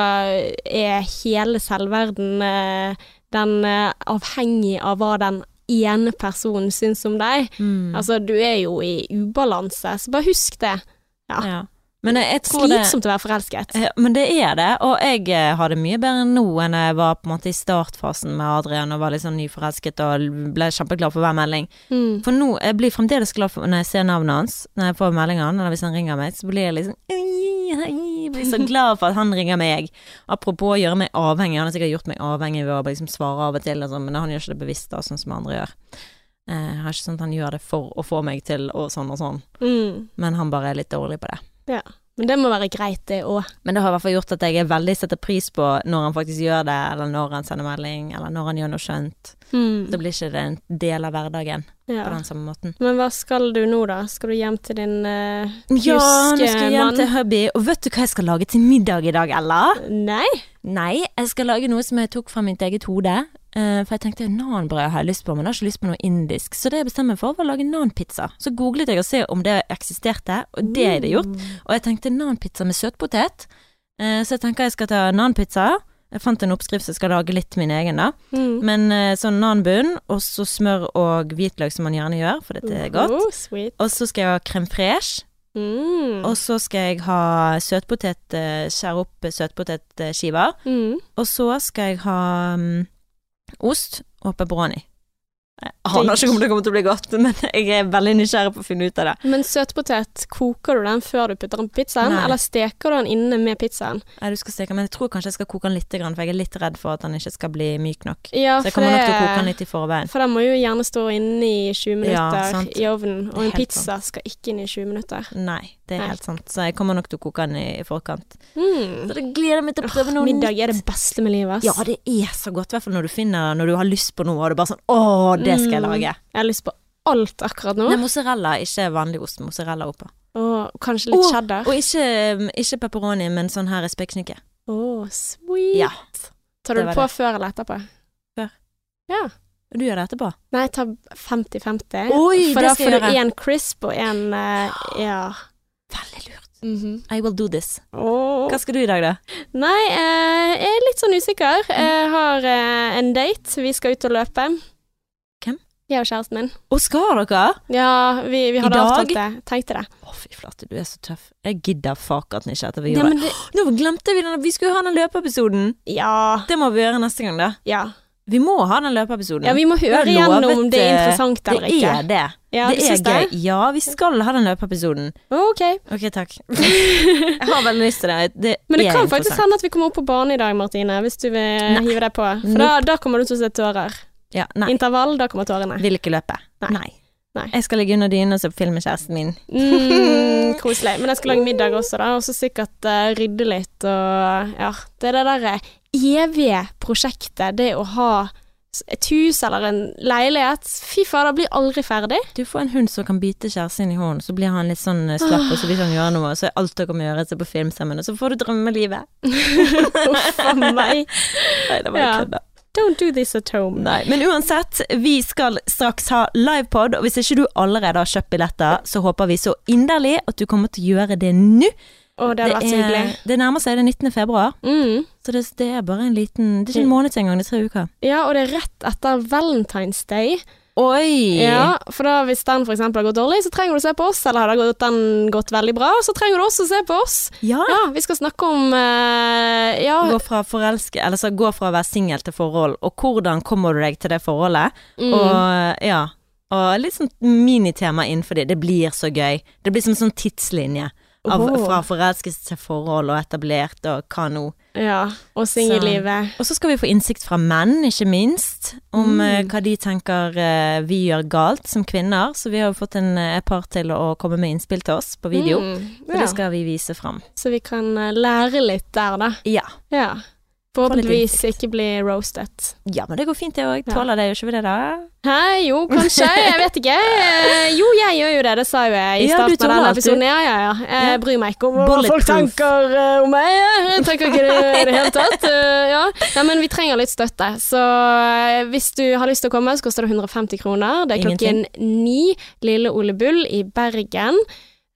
er hele selvverden uh, den avhengig av hva den ene personen syns om deg. Mm. Altså, du er jo i ubalanse, så bare husk det. Ja. ja. Men jeg, jeg tror Slitsomt å være forelsket. Men det er det, og jeg eh, har det mye bedre nå enn jeg var på en måte i startfasen med Adrian og var litt sånn nyforelsket og ble kjempeglad for hver melding. Mm. For nå, jeg blir fremdeles glad for når jeg ser navnet hans, når jeg får meldingen, eller hvis han ringer meg, så blir jeg liksom jeg blir så glad for at han ringer meg. Apropos å gjøre meg avhengig, han har sikkert gjort meg avhengig ved å liksom svare av og til, og sånt, men han gjør ikke det bevisst, da, sånn som andre gjør. Eh, Jeg har ikke sånn at han gjør det for å få meg til og sånn og sånn, Mm. men han bare er litt dårlig på det. Ja. Men det må være greit, det òg. Men det har i hvert fall gjort at jeg er veldig setter pris på når han faktisk gjør det, eller når han sender melding, eller når han gjør noe skjønt. Mm. Da blir ikke det en del av hverdagen Ja. på den samme måten. Men hva skal du nå, da? Skal du hjem til din uh, Ja, nå skal jeg hjem til hubby, og vet du hva jeg skal lage til middag i dag, Ella? Nei? Nei, jeg skal lage noe som jeg tok fra mitt eget hode. Eh, for jeg tenkte nanbrød har jeg lyst på, men jeg har ikke lyst på noe indisk. Så det jeg bestemte meg for, var å lage nanpizza. Så googlet jeg og se om det eksisterte, og det er det gjort. Og jeg tenkte nanpizza med søtpotet. Eh, så jeg tenker jeg skal ta nanpizza. Jeg fant en oppskrift som skal lage litt min egen, da. Mm. Men eh, sånn nanbunn, og så smør og hvitløk som man gjerne gjør, for dette er godt. Oh. Og så skal jeg ha crème fraîche. Mm. Og så skal jeg ha søtpotet, skjære opp søtpotetskiver. Mm. Og så skal jeg ha mm, ost og pepperoni. Jeg aner ikke om det kommer til å bli godt, men jeg er veldig nysgjerrig på å finne ut av det. Men søtpotet, koker du den før du putter den på pizzaen, Nei. eller steker du den inne med pizzaen? Nei, du skal steke, men jeg tror kanskje jeg skal koke den litt, for jeg er litt redd for at den ikke skal bli myk nok. Ja, Så jeg kommer nok til å koke den litt i forveien. For den må jo gjerne stå inne i 20 minutter Ja, i ovnen, og en pizza pizza skal ikke inn i 20 minutter. Nei, det er helt sant. Så jeg kommer nok til å koke den i, i forkant. Mm. Så det gleder meg til å prøve noe Middag er det beste med livet, ass. Ja, det er så godt, i hvert fall når du finner Når du har lyst på noe, og du bare sånn Å, det skal jeg Mm. lage. Jeg har lyst på alt akkurat nå. Nei, mozzarella, ikke vanlig ost. Mozzarella oppå. Og kanskje litt cheddar. Og ikke, ikke pepperoni, men sånn her spekeskinke. Å, sweet. Ja. Tar du det det på det. før eller etterpå? Før. Ja. Og du gjør det etterpå? Nei, jeg tar 50-50. Oi, For da får du én crisp og én eh, Ja. Veldig lurt. Mhm. I will do this. Oh. Hva skal du i dag, da? Nei, eh, jeg er litt sånn usikker. Jeg har eh, en date. Vi skal ut og løpe. Hvem? Jeg og kjæresten min. Og skal dere? Ja, vi, vi hadde avtalt det. Tenkte det. Å, fy flate, du er så tøff. Jeg gidder fakaten ikke etter vi gjorde men det. Nå glemte vi den, vi skulle ha den løpeepisoden. Ja. Det må vi gjøre neste gang, da. Ja. Vi må ha den løpeepisoden. ja, vi må høre igjennom om det er eh, interessant eller ikke. det er det. Ja, det er gøy. det? Ja, vi skal ha den løpeepisoden. Ok. Ok, takk. Jeg har veldig lyst til det. Det, Men det kan faktisk hende at vi kommer opp på bane i dag, Martine, hvis du vil Nei. hive deg på. For da, da kommer du til å se tårer. Ja, nei, Intervall, da kommer tårene. vil ikke løpe. Nei. Nei. Jeg skal ligge under dyna og se på film med kjæresten min. Mm, koselig. Men jeg skal lage middag også, da. Og så sikkert uh, rydde litt og Ja. Det er det derre evige prosjektet, det å ha et hus eller en leilighet. Fy fader, blir aldri ferdig. Du får en hund som kan bite kjæresten i hånden, så blir han litt sånn eh, slapp, og så vil han gjøre noe, og så er alt dere må gjøre, se på film sammen, og så får du drømmelivet. Uff a meg. Nei, det var Ja. kødda. Don't do this at home. Nei, men uansett, vi skal straks ha livepod, og hvis ikke du allerede har kjøpt billetter, så håper vi så inderlig at du kommer til å gjøre det nå. Å, det hadde vært så hyggelig. det nærmer seg den 19. februar, Mm. så det, det er bare en liten Det er ikke en måned engang, det er tre uker. Ja, og det er rett etter Valentine's Day. Oi! Ja, for da hvis den f.eks. har gått dårlig, så trenger du å se på oss. Eller har gått, den gått veldig bra, så trenger du også å se på oss. Ja. Ja, vi skal snakke om eh, Ja, Gå fra forelske, eller så gå fra å være singel til forhold, og hvordan kommer du deg til det forholdet? mm, Og ja. Og litt sånn minitema innenfor det. Det blir så gøy. Det blir som en sånn tidslinje. Av. Fra forelskelse til forhold og etablert og hva nå. ja, og singellivet. Og så skal vi få innsikt fra menn, ikke minst, om Mm. eh, hva de tenker eh, vi gjør galt som kvinner. Så vi har jo fått en, eh, par til å komme med innspill til oss på video. Mm, ja. og det skal vi vise fram. Så vi kan lære litt der, da. Ja. Ja. Forhåpentligvis ikke bli roastet. ja, men det går fint det òg. Tåler det, gjør ikke vi det da? Hæ, jo, kanskje. Jeg vet ikke. Eh, Jo, jeg gjør jo det. Det sa jo jeg i Ja, starten av denne episoden. Ja, ja, ja. Jeg bryr meg ikke om hva folk tenker eh, om meg. Jeg tenker ikke det i det hele tatt. Eh, Ja. Nei, men vi trenger litt støtte. Så eh, hvis du har lyst til å komme, så koster det 150 kroner. Det er klokken ni. Lille Ole Bull i Bergen.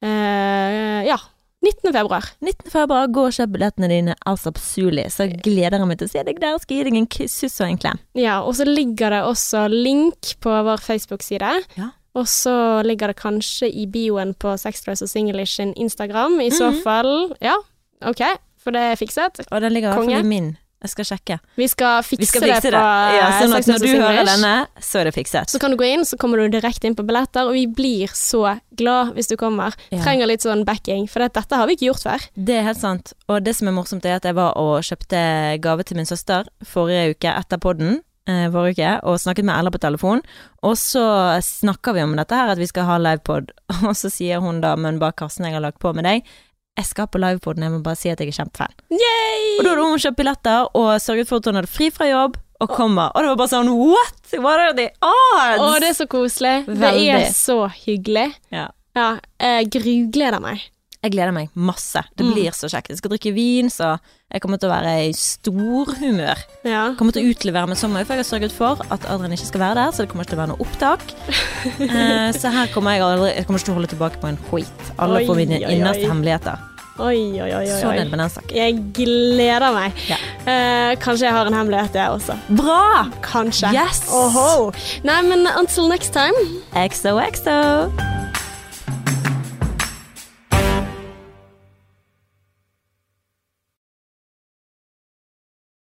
Eh, ja. 19. februar. 19. februar, gå og kjøp billettene dine altså på Suli, så gleder jeg meg til å se deg der. Skal gi deg en kyss og en klem. Ja, og så ligger det også link på vår Facebook-side. Ja. Og så ligger det kanskje i bioen på Sexdress og Singlish sin Instagram. I så Mhm. fall Ja, OK, for det er fikset. Og den ligger i hvert fall i min. Jeg skal sjekke. Vi skal fikse, Vi skal det fikse på det. Ja, eh, sånn at når og du hører Singlish. denne, så er det fikset. Så kan du gå inn, så kommer du direkte inn på billetter, og vi blir så glad hvis du kommer. Ja. Trenger litt sånn backing, for dette har vi ikke gjort før. Det er helt sant. Og det som er morsomt, er at jeg var og kjøpte gave til min søster forrige uke etter podden. Eh, forrige uke, og snakket med Ella på telefon. Og så snakker vi om dette her, at vi skal ha livepod. Og så sier hun da, men bare Karsten, jeg har lagt på med deg. Jeg skal på livepoden, jeg må bare si at jeg er kjempefan. Yay! Og da hadde hun kjøpt billetter og sørget for at hun hadde fri fra jobb og kommer. Og det var bare sånn what? What are the odds? Å, det er så koselig. Det er så hyggelig. Ja. Ja, jeg grugleder meg. Jeg gleder meg masse. Det Mm. blir så kjekt. Jeg skal drikke vin, så jeg kommer til å være i storhumør. Ja. Kommer til å utlevere meg så mye, for jeg har sørget for at Adrian ikke skal være der, så det kommer ikke til å være noe opptak. Eh, så her kommer jeg aldri Jeg kommer ikke til å holde tilbake på en skit. Alle får mine innerste hemmeligheter. Oi, oi, oi. oi, Sånn er med den saken. Jeg gleder meg. Ja. Eh, kanskje jeg har en hemmelighet, jeg også. Bra! Kanskje. Yes! Oho. Nei, men until next time. XOXO.